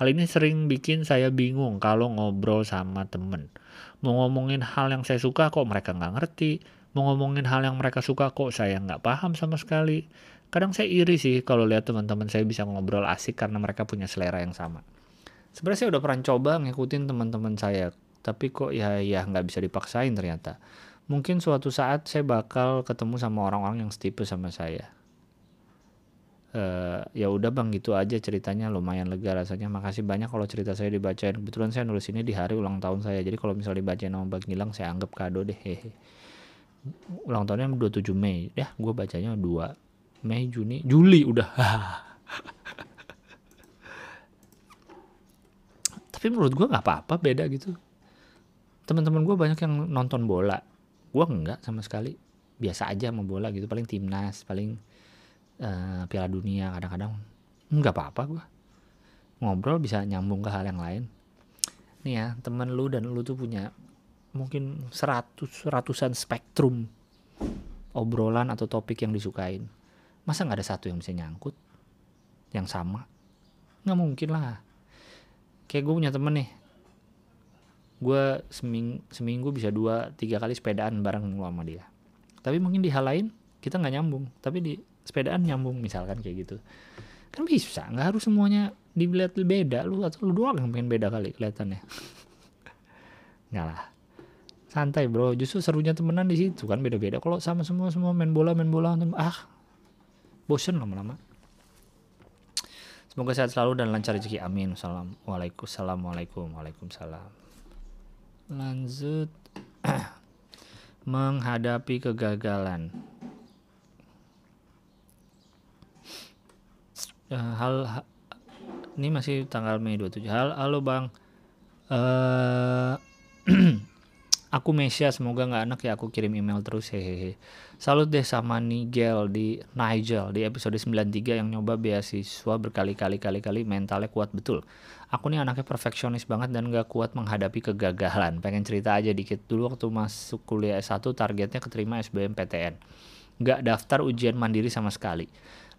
Hal ini sering bikin saya bingung kalau ngobrol sama temen. Mau ngomongin hal yang saya suka kok mereka nggak ngerti. Mau ngomongin hal yang mereka suka kok saya nggak paham sama sekali. Kadang saya iri sih kalau lihat teman-teman saya bisa ngobrol asik karena mereka punya selera yang sama. Sebenarnya saya udah pernah coba ngikutin teman-teman saya, tapi kok ya ya nggak bisa dipaksain ternyata. Mungkin suatu saat saya bakal ketemu sama orang-orang yang setipe sama saya. Uh, ya udah bang gitu aja ceritanya lumayan lega rasanya makasih banyak kalau cerita saya dibacain kebetulan saya nulis ini di hari ulang tahun saya jadi kalau misalnya dibacain sama bang Gilang saya anggap kado deh hehe ulang tahunnya 27 Mei ya gue bacanya 2 Mei Juni Juli udah. (laughs) Tapi menurut gue nggak apa-apa beda gitu. Teman-teman gue banyak yang nonton bola. Gue enggak sama sekali. Biasa aja sama bola gitu. Paling timnas paling uh, piala dunia kadang-kadang. Nggak apa-apa gue ngobrol bisa nyambung ke hal yang lain. Nih ya temen lu dan lu tuh punya mungkin seratus ratusan spektrum obrolan atau topik yang disukain masa nggak ada satu yang bisa nyangkut? Yang sama? Nggak mungkin lah. Kayak gue punya temen nih. Gue seming, seminggu bisa dua tiga kali sepedaan bareng sama dia. Tapi mungkin di hal lain kita nggak nyambung. Tapi di sepedaan nyambung misalkan kayak gitu. Kan bisa nggak harus semuanya dilihat beda. Lu atau lu doang yang pengen beda kali kelihatannya. (laughs) Nggak lah. Santai bro. Justru serunya temenan di situ kan beda-beda. Kalau sama semua semua main bola main bola ah bosen lama-lama. Semoga sehat selalu dan lancar rezeki. Amin. Salam. Waalaikumsalam. Waalaikumsalam. Lanjut. (clears throat) Menghadapi kegagalan. Uh, hal ha, ini masih tanggal Mei 27 hal halo bang. Uh, (clears throat) aku Mesia semoga nggak enak ya aku kirim email terus hehehe. Salut deh sama Nigel di Nigel di episode 93 yang nyoba beasiswa berkali-kali kali-kali mentalnya kuat betul. Aku nih anaknya perfeksionis banget dan gak kuat menghadapi kegagalan. Pengen cerita aja dikit. Dulu waktu masuk kuliah S1 targetnya keterima SBMPTN gak daftar ujian mandiri sama sekali.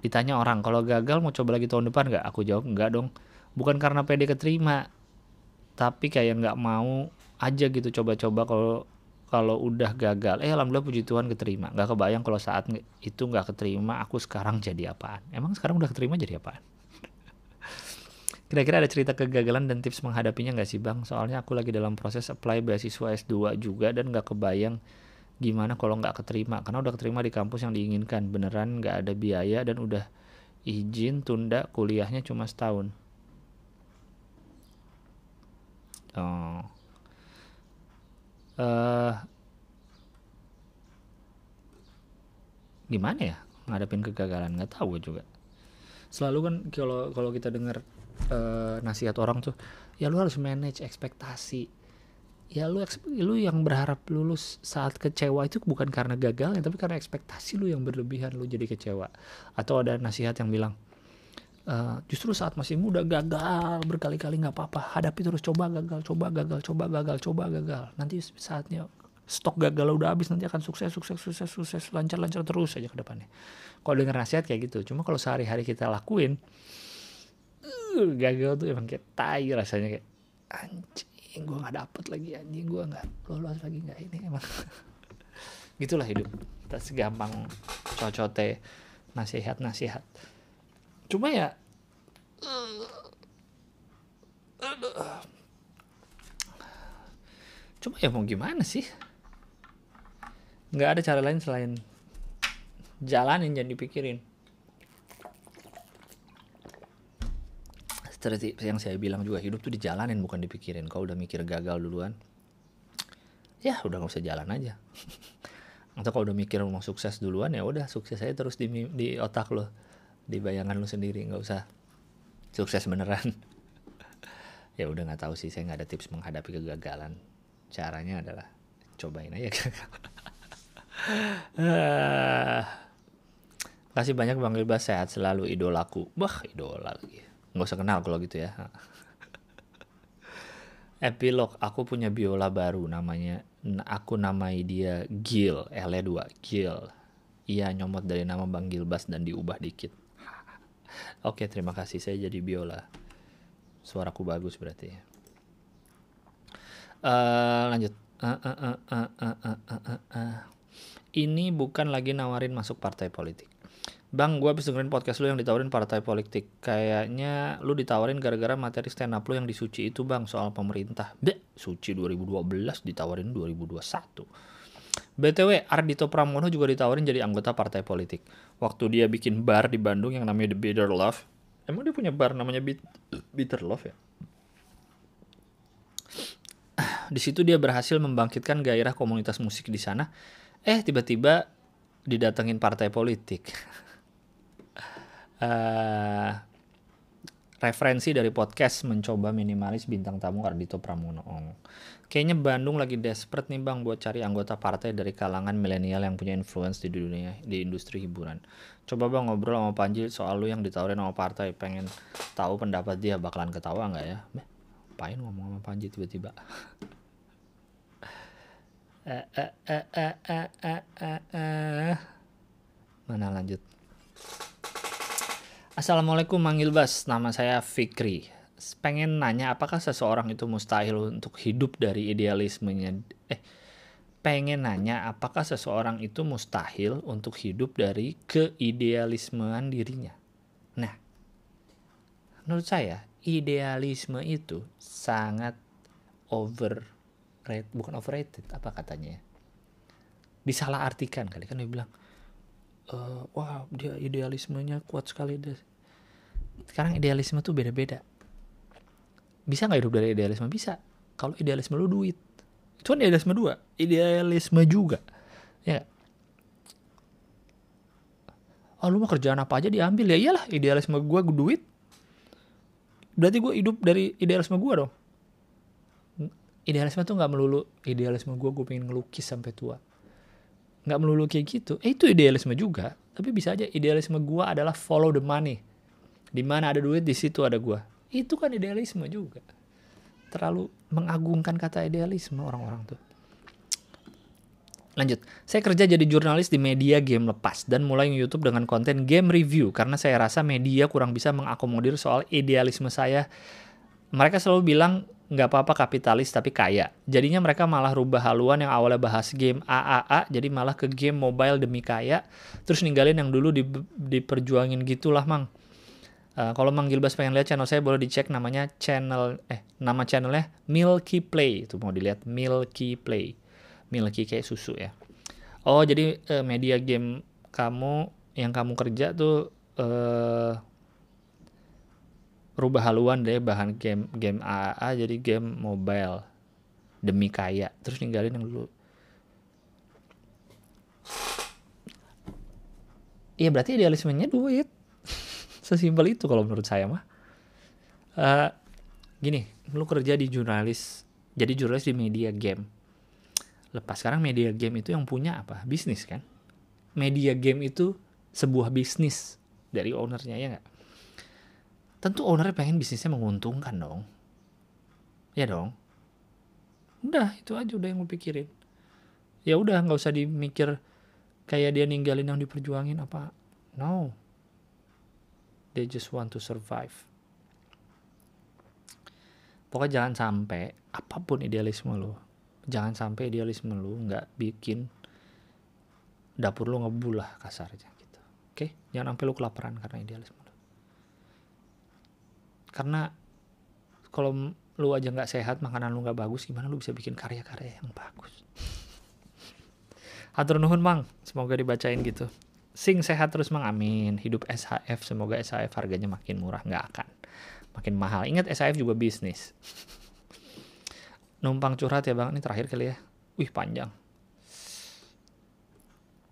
Ditanya orang kalau gagal mau coba lagi tahun depan gak aku jawab enggak dong. Bukan karena PD keterima tapi kayak nggak mau aja gitu coba-coba kalau kalau udah gagal. Eh alhamdulillah puji Tuhan keterima. Nggak kebayang kalau saat itu nggak keterima aku sekarang jadi apaan? Emang sekarang udah keterima jadi apaan? (laughs) Kira-kira ada cerita kegagalan dan tips menghadapinya nggak sih bang? Soalnya aku lagi dalam proses apply beasiswa S2 juga dan nggak kebayang gimana kalau nggak keterima. Karena udah keterima di kampus yang diinginkan. Beneran nggak ada biaya dan udah izin tunda kuliahnya cuma setahun. Oh. Eh gimana ya ngadepin kegagalan? Nggak tahu juga. Selalu kan kalau kalau kita dengar uh, nasihat orang tuh ya lu harus manage ekspektasi. Ya lu lu yang berharap lulus saat kecewa itu bukan karena gagal ya tapi karena ekspektasi lu yang berlebihan lu jadi kecewa. Atau ada nasihat yang bilang uh, justru saat masih muda gagal berkali-kali nggak apa-apa. Hadapi terus coba gagal coba gagal coba gagal coba gagal. Nanti saatnya stok gagal udah habis nanti akan sukses sukses sukses sukses lancar lancar terus aja ke depannya. Kalau dengar nasihat kayak gitu. Cuma kalau sehari-hari kita lakuin uh, gagal tuh emang kayak tai rasanya kayak anjing gue nggak dapet lagi anjing gue nggak lolos lagi nggak ini emang. (laughs) Gitulah hidup. Kita segampang cocote nasihat nasihat cuma ya cuma ya mau gimana sih? Nggak ada cara lain selain jalanin jangan dipikirin. Seperti yang saya bilang juga hidup tuh dijalanin bukan dipikirin. Kalau udah mikir gagal duluan ya udah nggak usah jalan aja. (laughs) Atau kalau udah mikir mau sukses duluan ya udah sukses aja terus di, di otak lo di bayangan lo sendiri nggak usah sukses beneran (laughs) ya udah nggak tahu sih saya nggak ada tips menghadapi kegagalan caranya adalah cobain aja (laughs) kasih banyak Bang Gilbas sehat selalu idolaku. Wah, idola lagi. Nggak usah kenal kalau gitu ya. (laughs) Epilog, aku punya biola baru namanya aku namai dia Gil, L 2 Gil. Iya nyomot dari nama Bang Gilbas dan diubah dikit. Oke, terima kasih saya jadi biola. Suaraku bagus berarti. Uh, lanjut. Ini bukan lagi nawarin masuk partai politik. Bang, gue habis dengerin podcast lu yang ditawarin partai politik. Kayaknya lu ditawarin gara-gara materi stand up lu yang disuci itu bang soal pemerintah. Be, suci 2012 ditawarin 2021. BTW, Ardito Pramono juga ditawarin jadi anggota partai politik. Waktu dia bikin bar di Bandung yang namanya The Bitter Love. Emang dia punya bar namanya Bitter Love ya? Di situ dia berhasil membangkitkan gairah komunitas musik di sana eh tiba-tiba didatengin partai politik uh, (laughs) referensi dari podcast mencoba minimalis bintang tamu Ardito Pramono. Kayaknya Bandung lagi desperate nih bang buat cari anggota partai dari kalangan milenial yang punya influence di dunia di industri hiburan. Coba bang ngobrol sama Panji soal lu yang ditawarin sama partai. Pengen tahu pendapat dia bakalan ketawa nggak ya? Beh, ngapain ngomong sama Panji tiba-tiba? (laughs) Mana lanjut? Assalamualaikum Manggil Bas, nama saya Fikri. Pengen nanya apakah seseorang itu mustahil untuk hidup dari idealismenya? Eh, pengen nanya apakah seseorang itu mustahil untuk hidup dari keidealismean dirinya? Nah, menurut saya idealisme itu sangat over rate bukan overrated apa katanya ya disalah artikan kali kan dia bilang e, wah dia idealismenya kuat sekali deh sekarang idealisme tuh beda-beda. Bisa nggak hidup dari idealisme? Bisa. Kalau idealisme lu duit. Itu kan idealisme dua. Idealisme juga. Ya oh lu mau kerjaan apa aja diambil? Ya iyalah idealisme gue duit. Berarti gue hidup dari idealisme gue dong. Idealisme tuh nggak melulu idealisme gue gue pengen ngelukis sampai tua. Nggak melulu kayak gitu. Eh itu idealisme juga. Tapi bisa aja idealisme gue adalah follow the money di mana ada duit di situ ada gue itu kan idealisme juga terlalu mengagungkan kata idealisme orang-orang tuh Lanjut, saya kerja jadi jurnalis di media game lepas dan mulai YouTube dengan konten game review karena saya rasa media kurang bisa mengakomodir soal idealisme saya. Mereka selalu bilang nggak apa-apa kapitalis tapi kaya. Jadinya mereka malah rubah haluan yang awalnya bahas game AAA jadi malah ke game mobile demi kaya. Terus ninggalin yang dulu di, diperjuangin gitulah mang. Uh, kalau Mang Gilbas pengen lihat channel saya boleh dicek namanya channel eh nama channelnya Milky Play. Itu mau dilihat Milky Play. Milky kayak susu ya. Oh jadi uh, media game kamu yang kamu kerja tuh uh, rubah haluan deh bahan game game AA jadi game mobile. Demi kaya. Terus ninggalin yang dulu. Iya berarti idealismenya duit sesimpel itu kalau menurut saya mah. Uh, gini lu kerja di jurnalis jadi jurnalis di media game. Lepas sekarang media game itu yang punya apa? Bisnis kan? Media game itu sebuah bisnis dari ownernya ya nggak? Tentu ownernya pengen bisnisnya menguntungkan dong. Ya dong. Udah itu aja udah yang gue pikirin. Ya udah nggak usah dimikir kayak dia ninggalin yang diperjuangin apa. No they just want to survive. Pokoknya jangan sampai apa pun idealisme lo jangan sampai idealisme lo nggak bikin dapur lo ngebulah kasarnya gitu. Oke? Jangan sampai lo kelaparan karena idealisme lo karena kalau lu aja nggak sehat makanan lu nggak bagus gimana lu bisa bikin karya-karya yang bagus? (laughs) Hatur nuhun mang, semoga dibacain gitu. Sing sehat terus mang, amin. Hidup SHF, semoga SHF harganya makin murah, nggak akan. Makin mahal. Ingat SHF juga bisnis. Numpang curhat ya bang, ini terakhir kali ya. Wih panjang.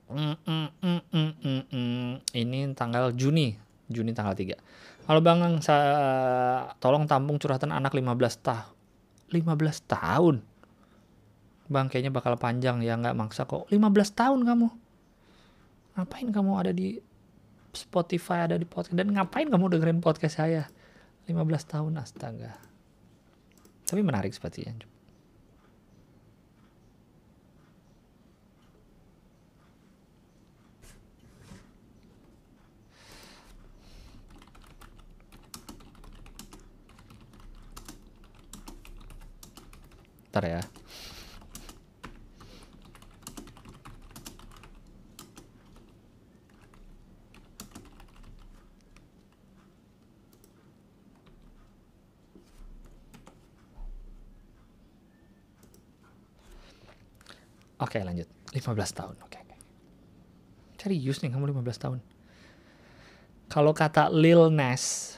Mm, mm, mm, mm. Ini tanggal Juni, Juni tanggal 3. Halo Bang, saya tolong tampung curhatan anak 15 tahun. 15 tahun? Bang kayaknya bakal panjang ya nggak maksa kok. 15 tahun kamu. Ngapain kamu ada di Spotify, ada di podcast dan ngapain kamu dengerin podcast saya? 15 tahun astaga. Tapi menarik sepertinya. Ntar ya. Oke lanjut. 15 tahun Oke okay. Serius nih kamu 15 tahun? Kalau kata Lil Nas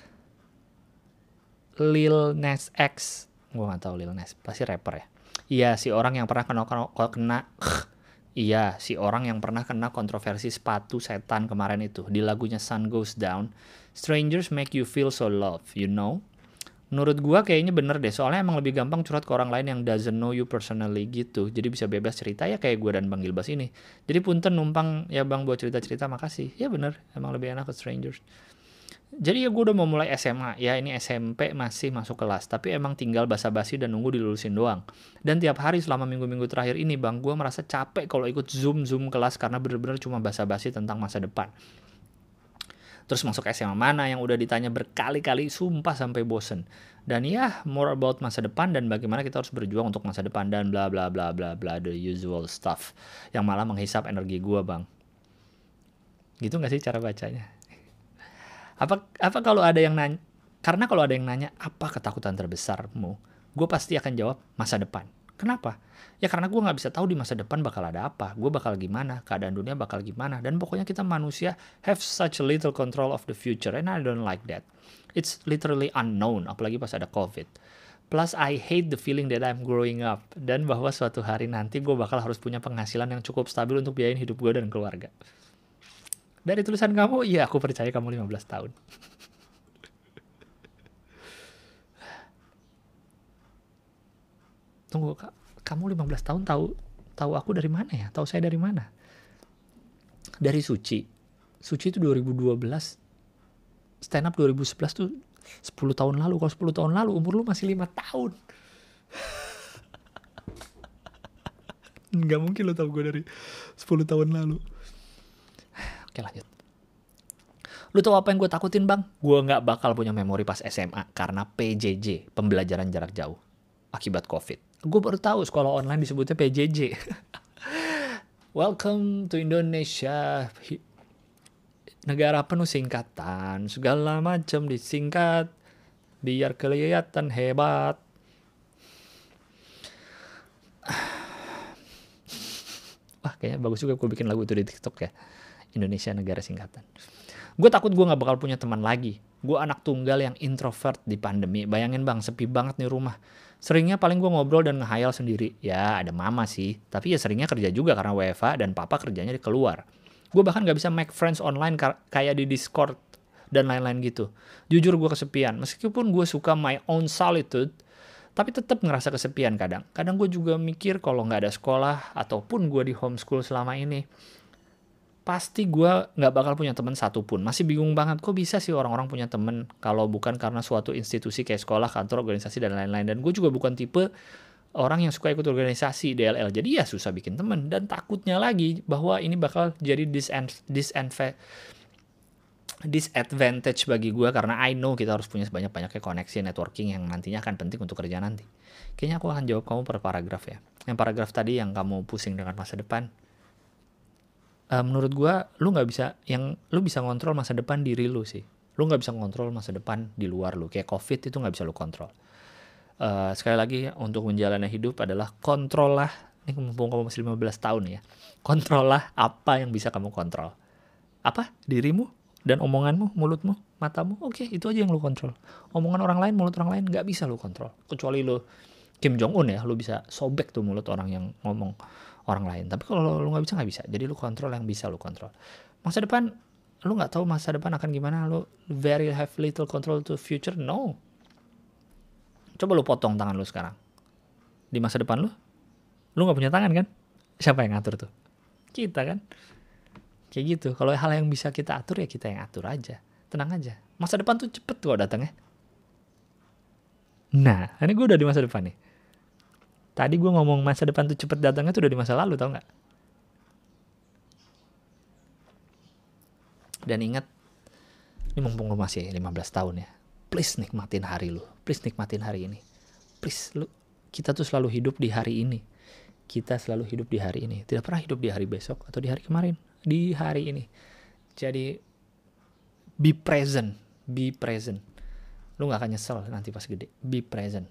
Lil Nas X Gue gak tau Lil Nas Pasti rapper ya. Iya si orang yang pernah kena, kena, kena (sniffs) Iya si orang yang pernah kena kontroversi sepatu setan kemarin itu Di lagunya Sun Goes Down Strangers make you feel so loved You know menurut gua kayaknya bener deh soalnya emang lebih gampang curhat ke orang lain yang doesn't know you personally gitu. Jadi bisa bebas cerita ya kayak gua dan bang Gilbas ini. Jadi punten numpang ya bang buat cerita-cerita makasih. Ya bener emang lebih enak ke strangers. Jadi ya gue udah mau mulai SMA ya ini SMP masih masuk kelas tapi emang tinggal basa-basi dan nunggu dilulusin doang. Dan tiap hari selama minggu-minggu terakhir ini bang gue merasa capek kalau ikut zoom zoom kelas karena bener-bener cuma basa-basi tentang masa depan terus masuk SMA mana yang udah ditanya berkali-kali sumpah sampai bosen. Dan ya more about masa depan dan bagaimana kita harus berjuang untuk masa depan dan bla bla bla bla bla the usual stuff yang malah menghisap energi gua bang. Gitu nggak sih cara bacanya? Apa apa kalau ada yang nanya karena kalau ada yang nanya apa ketakutan terbesarmu? Gue pasti akan jawab masa depan kenapa Ya karena gue nggak bisa tahu di masa depan bakal ada apa, gue bakal gimana, keadaan dunia bakal gimana, dan pokoknya kita manusia have such little control of the future, and I don't like that. It's literally unknown, apalagi pas ada COVID. Plus I hate the feeling that I'm growing up, dan bahwa suatu hari nanti gue bakal harus punya penghasilan yang cukup stabil untuk biayain hidup gue dan keluarga. Dari tulisan kamu, iya aku percaya kamu 15 tahun. Tunggu kak, kamu 15 tahun tahu tahu aku dari mana ya? Tahu saya dari mana? Dari Suci. Suci itu 2012. Stand up 2011 tuh 10 tahun lalu. Kalau 10 tahun lalu umur lu masih 5 tahun. (laughs) Nggak mungkin lo tau gue dari 10 tahun lalu. Oke lanjut. Lu tau apa yang gue takutin bang? Gue nggak bakal punya memori pas SMA karena PJJ, pembelajaran jarak jauh, akibat COVID gue baru tahu sekolah online disebutnya PJJ (laughs) welcome to Indonesia. Negara penuh singkatan. Segala macam disingkat. Biar kelihatan hebat. (sighs) Wah kayaknya bagus juga gue bikin lagu itu di TikTok ya. Indonesia negara singkatan. Gue takut gue nggak bakal punya teman lagi. Gue anak tunggal yang introvert di pandemi. Bayangin bang sepi banget nih rumah seringnya paling gue ngobrol dan ngehayal sendiri ya ada mama sih tapi ya seringnya kerja juga karena WFA dan papa kerjanya di keluar gue bahkan gak bisa make friends online kayak di Discord dan lain-lain gitu. Jujur gue kesepian, meskipun gue suka my own solitude, tapi tetap ngerasa kesepian kadang. Kadang gue juga mikir kalau nggak ada sekolah ataupun gue di homeschool selama ini, pasti gue nggak bakal punya teman satupun. Masih bingung banget, kok bisa sih orang-orang punya temen kalau bukan karena suatu institusi kayak sekolah, kantor, organisasi dan lain-lain. Dan gue juga bukan tipe orang yang suka ikut organisasi DLL. Jadi ya susah bikin temen dan takutnya lagi bahwa ini bakal jadi disadvantage disadvantage bagi gue karena I know kita harus punya sebanyak-banyaknya koneksi networking yang nantinya akan penting untuk kerja nanti. Kayaknya aku akan jawab kamu per paragraf ya. Yang paragraf tadi yang kamu pusing dengan masa depan. Uh, menurut gue, lu nggak bisa yang lu bisa ngontrol masa depan diri lu sih. Lu nggak bisa ngontrol masa depan di luar lu. Kayak COVID itu nggak bisa lu kontrol. Uh, sekali lagi untuk menjalani hidup adalah kontrol lah. Ini mumpung kamu masih 15 tahun ya. Kontrol lah apa yang bisa kamu kontrol. Apa? Dirimu? dan omonganmu, mulutmu, matamu, oke okay, itu aja yang lu kontrol. Omongan orang lain, mulut orang lain nggak bisa lu kontrol. Kecuali lu Kim Jong Un ya, lu bisa sobek tuh mulut orang yang ngomong orang lain. Tapi kalau lu nggak bisa nggak bisa. Jadi lu kontrol yang bisa lu kontrol. Masa depan lu nggak tahu masa depan akan gimana. Lu very have little control to future. No. Coba lu potong tangan lu sekarang. Di masa depan lu, lu nggak punya tangan kan? Siapa yang ngatur tuh? Kita kan kayak gitu kalau hal yang bisa kita atur ya kita yang atur aja tenang aja masa depan tuh cepet kok datangnya nah ini gue udah di masa depan nih tadi gue ngomong masa depan tuh cepet datangnya tuh udah di masa lalu tau nggak dan ingat ini mumpung lu masih 15 tahun ya please nikmatin hari lu please nikmatin hari ini please lu kita tuh selalu hidup di hari ini kita selalu hidup di hari ini tidak pernah hidup di hari besok atau di hari kemarin di hari ini. Jadi be present, be present. Lu gak akan nyesel nanti pas gede. Be present.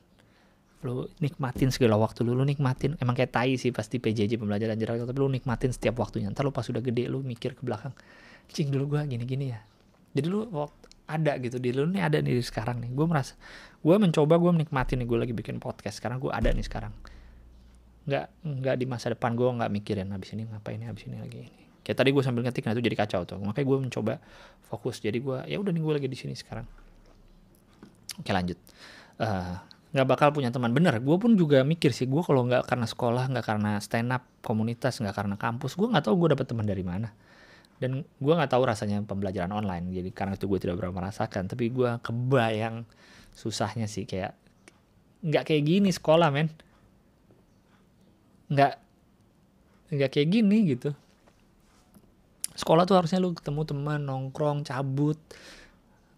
Lu nikmatin segala waktu lu, lu nikmatin. Emang kayak tai sih pasti PJJ pembelajaran jarak jauh, tapi lu nikmatin setiap waktunya. Ntar lu pas udah gede lu mikir ke belakang. Cing dulu gua gini-gini ya. Jadi lu ada gitu di lu nih ada nih sekarang nih gue merasa gue mencoba gue menikmati nih gue lagi bikin podcast sekarang gue ada nih sekarang nggak nggak di masa depan gue nggak mikirin habis ini ngapain nih habis ini lagi ini kayak tadi gue sambil ngetik nah itu jadi kacau tuh makanya gue mencoba fokus jadi gue ya udah nih gue lagi di sini sekarang oke lanjut uh, nggak bakal punya teman. Bener gue pun juga mikir sih gue kalau nggak karena sekolah nggak karena stand up komunitas nggak karena kampus gue nggak tahu gue dapet teman dari mana. Dan gue nggak tahu rasanya pembelajaran online jadi karena itu gue tidak pernah merasakan. Tapi gue kebayang susahnya sih kayak nggak kayak gini sekolah men. Nggak nggak kayak gini gitu. Sekolah tuh harusnya lu ketemu teman nongkrong cabut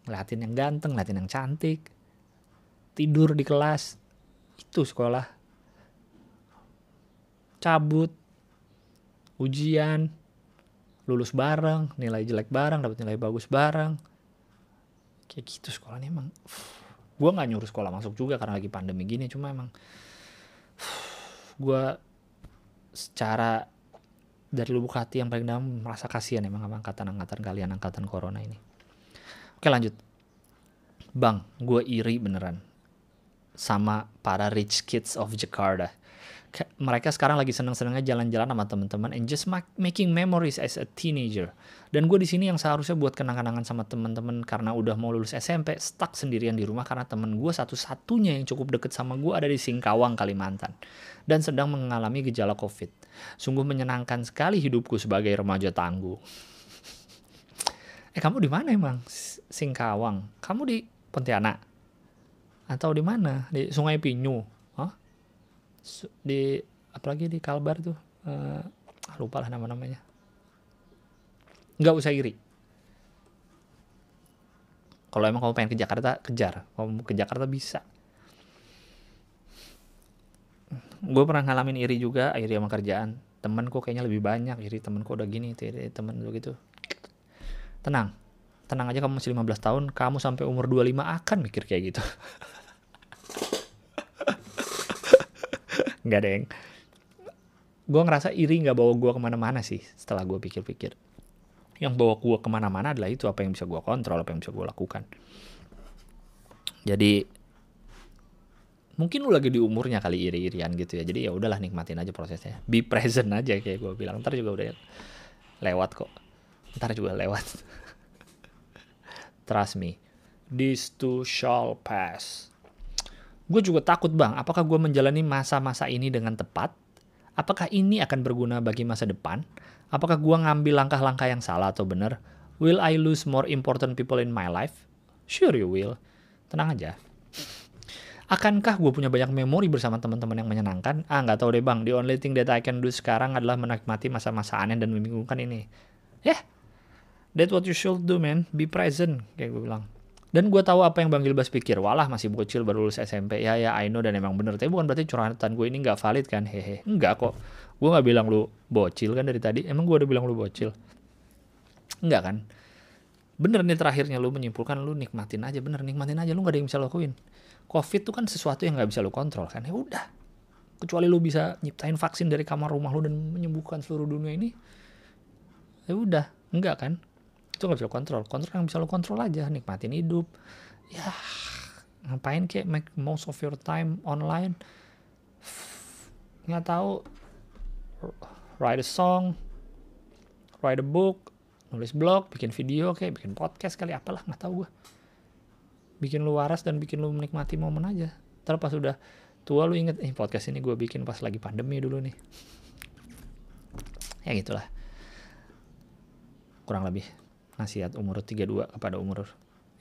ngeliatin yang ganteng ngeliatin yang cantik tidur di kelas itu sekolah cabut ujian lulus bareng nilai jelek bareng dapat nilai bagus bareng kayak gitu sekolahnya emang gue nggak nyuruh sekolah masuk juga karena lagi pandemi gini cuma emang gue secara dari lubuk hati yang paling dalam merasa kasihan emang sama angkatan-angkatan kalian angkatan corona ini. Oke lanjut. Bang, gue iri beneran sama para rich kids of Jakarta. Mereka sekarang lagi seneng-senengnya jalan-jalan sama teman-teman and just making memories as a teenager. Dan gue di sini yang seharusnya buat kenang-kenangan sama teman-teman karena udah mau lulus SMP, stuck sendirian di rumah karena temen gue satu-satunya yang cukup deket sama gue ada di Singkawang, Kalimantan. Dan sedang mengalami gejala COVID Sungguh menyenangkan sekali hidupku sebagai remaja tangguh. (laughs) Eh kamu di mana emang? Singkawang. Kamu di Pontianak? Atau di mana? Di Sungai Pinyu? Hah? Di apalagi di Kalbar tuh? Uh, lupa lah nama-namanya. Nggak usah iri. Kalau emang kamu pengen ke Jakarta, kejar. Kalau ke Jakarta bisa gue pernah ngalamin iri juga iri sama kerjaan temen kok kayaknya lebih banyak iri temen kok udah gini iri temen lu gitu tenang tenang aja kamu masih 15 tahun kamu sampai umur 25 akan mikir kayak gitu (laughs) nggak deng gue ngerasa iri nggak bawa gue ke mana-mana sih setelah gue pikir-pikir. Yang bawa gue ke mana-mana adalah itu apa yang bisa gue kontrol apa yang bisa gue lakukan. Jadi mungkin lu lagi di umurnya kali iri-irian gitu ya. Jadi ya udahlah nikmatin aja prosesnya. Be present aja kayak gue bilang. Ntar juga udah lewat kok. Ntar juga lewat. (laughs) Trust me. This too shall pass gue juga takut bang apakah gue menjalani masa-masa ini dengan tepat apakah ini akan berguna bagi masa depan apakah gue ngambil langkah-langkah yang salah atau benar will I lose more important people in my life sure you will tenang aja Akankah gue punya banyak memori bersama teman-teman yang menyenangkan? Ah, nggak tahu deh bang. The only thing that I can do sekarang adalah menikmati masa-masa aneh dan membingungkan ini. Ya, yeah, that's what you should do, man. Be present, kayak gue bilang. Dan gue tahu apa yang Bang Gilbas pikir. Walah masih bocil baru lulus SMP. Ya ya I know dan emang bener. Tapi bukan berarti curhatan gue ini nggak valid kan. Hehe. Enggak kok. Gue nggak bilang lu bocil kan dari tadi. Emang gue udah bilang lu bocil. Enggak kan. Bener nih terakhirnya lu menyimpulkan lu nikmatin aja. Bener nikmatin aja. Lu nggak ada yang bisa lakuin. Covid tuh kan sesuatu yang nggak bisa lu kontrol kan. Ya udah. Kecuali lu bisa nyiptain vaksin dari kamar rumah lu dan menyembuhkan seluruh dunia ini. Ya udah. Enggak kan itu nggak bisa kontrol. Kontrol yang bisa lo kontrol aja nikmatin hidup. Ya ngapain kayak make most of your time online? Nggak tahu. Write a song write a book nulis blog bikin video kayak bikin podcast kali apalah nggak tahu gue bikin lu waras dan bikin lu menikmati momen aja. Terus pas udah tua lu inget eh podcast ini gue bikin pas lagi pandemi dulu nih. Ya gitulah. Kurang lebih nasihat umur 32 kepada umur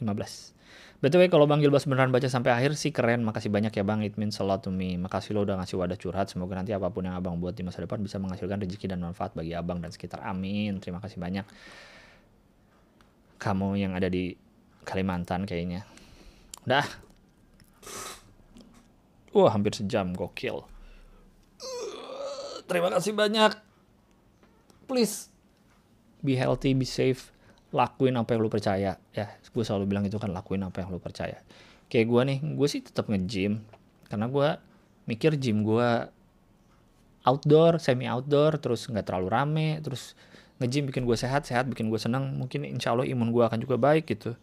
15. BTW kalau Bang Gilbas beneran baca sampai akhir sih keren. Makasih banyak ya Bang. It means a lot to me. Makasih lo udah ngasih wadah curhat. Semoga nanti apa pun yang Abang buat di masa depan bisa menghasilkan rezeki dan manfaat bagi Abang dan sekitar. Amin. Terima kasih banyak. Kamu yang ada di Kalimantan kayaknya. Udah. Wah, hampir sejam gokil. Terima kasih banyak. Please be healthy, be safe lakuin apa yang lu percaya. Ya gue selalu bilang itu kan lakuin apa yang lu percaya. Kayak gue nih gue sih tetap nge-gym. Karena gue mikir gym gue outdoor semi outdoor terus nggak terlalu rame terus nge-gym bikin gue sehat sehat bikin gue senang mungkin insya Allah imun gue akan juga baik gitu.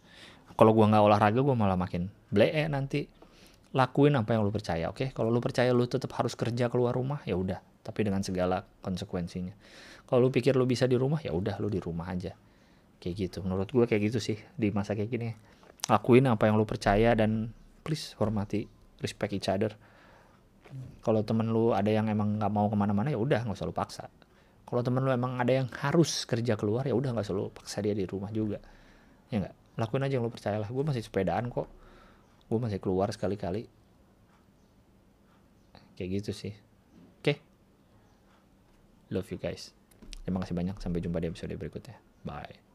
Kalau gue nggak olahraga gue malah makin blee nanti. Lakuin apa yang lu percaya oke? Okay? kalau lu percaya lu tetap harus kerja keluar rumah ya udah. Tapi dengan segala konsekuensinya. Kalau lu pikir lu bisa di rumah ya udah lu di rumah aja kayak gitu. Menurut gue kayak gitu sih di masa kayak gini. Lakuin apa yang lu percaya dan please hormati respect each other. Kalau temen lu ada yang emang nggak mau ke mana-mana ya udah nggak usah lu paksa. Kalau temen lu emang ada yang harus kerja keluar ya udah nggak usah lu paksa dia di rumah juga. Ya nggak? Lakuin aja yang lu percaya lah. Gue masih sepedaan kok. Gue masih keluar sekali-kali. Kayak gitu sih. Oke? Okay. love you guys. Terima kasih banyak. Sampai jumpa di episode berikutnya. Bye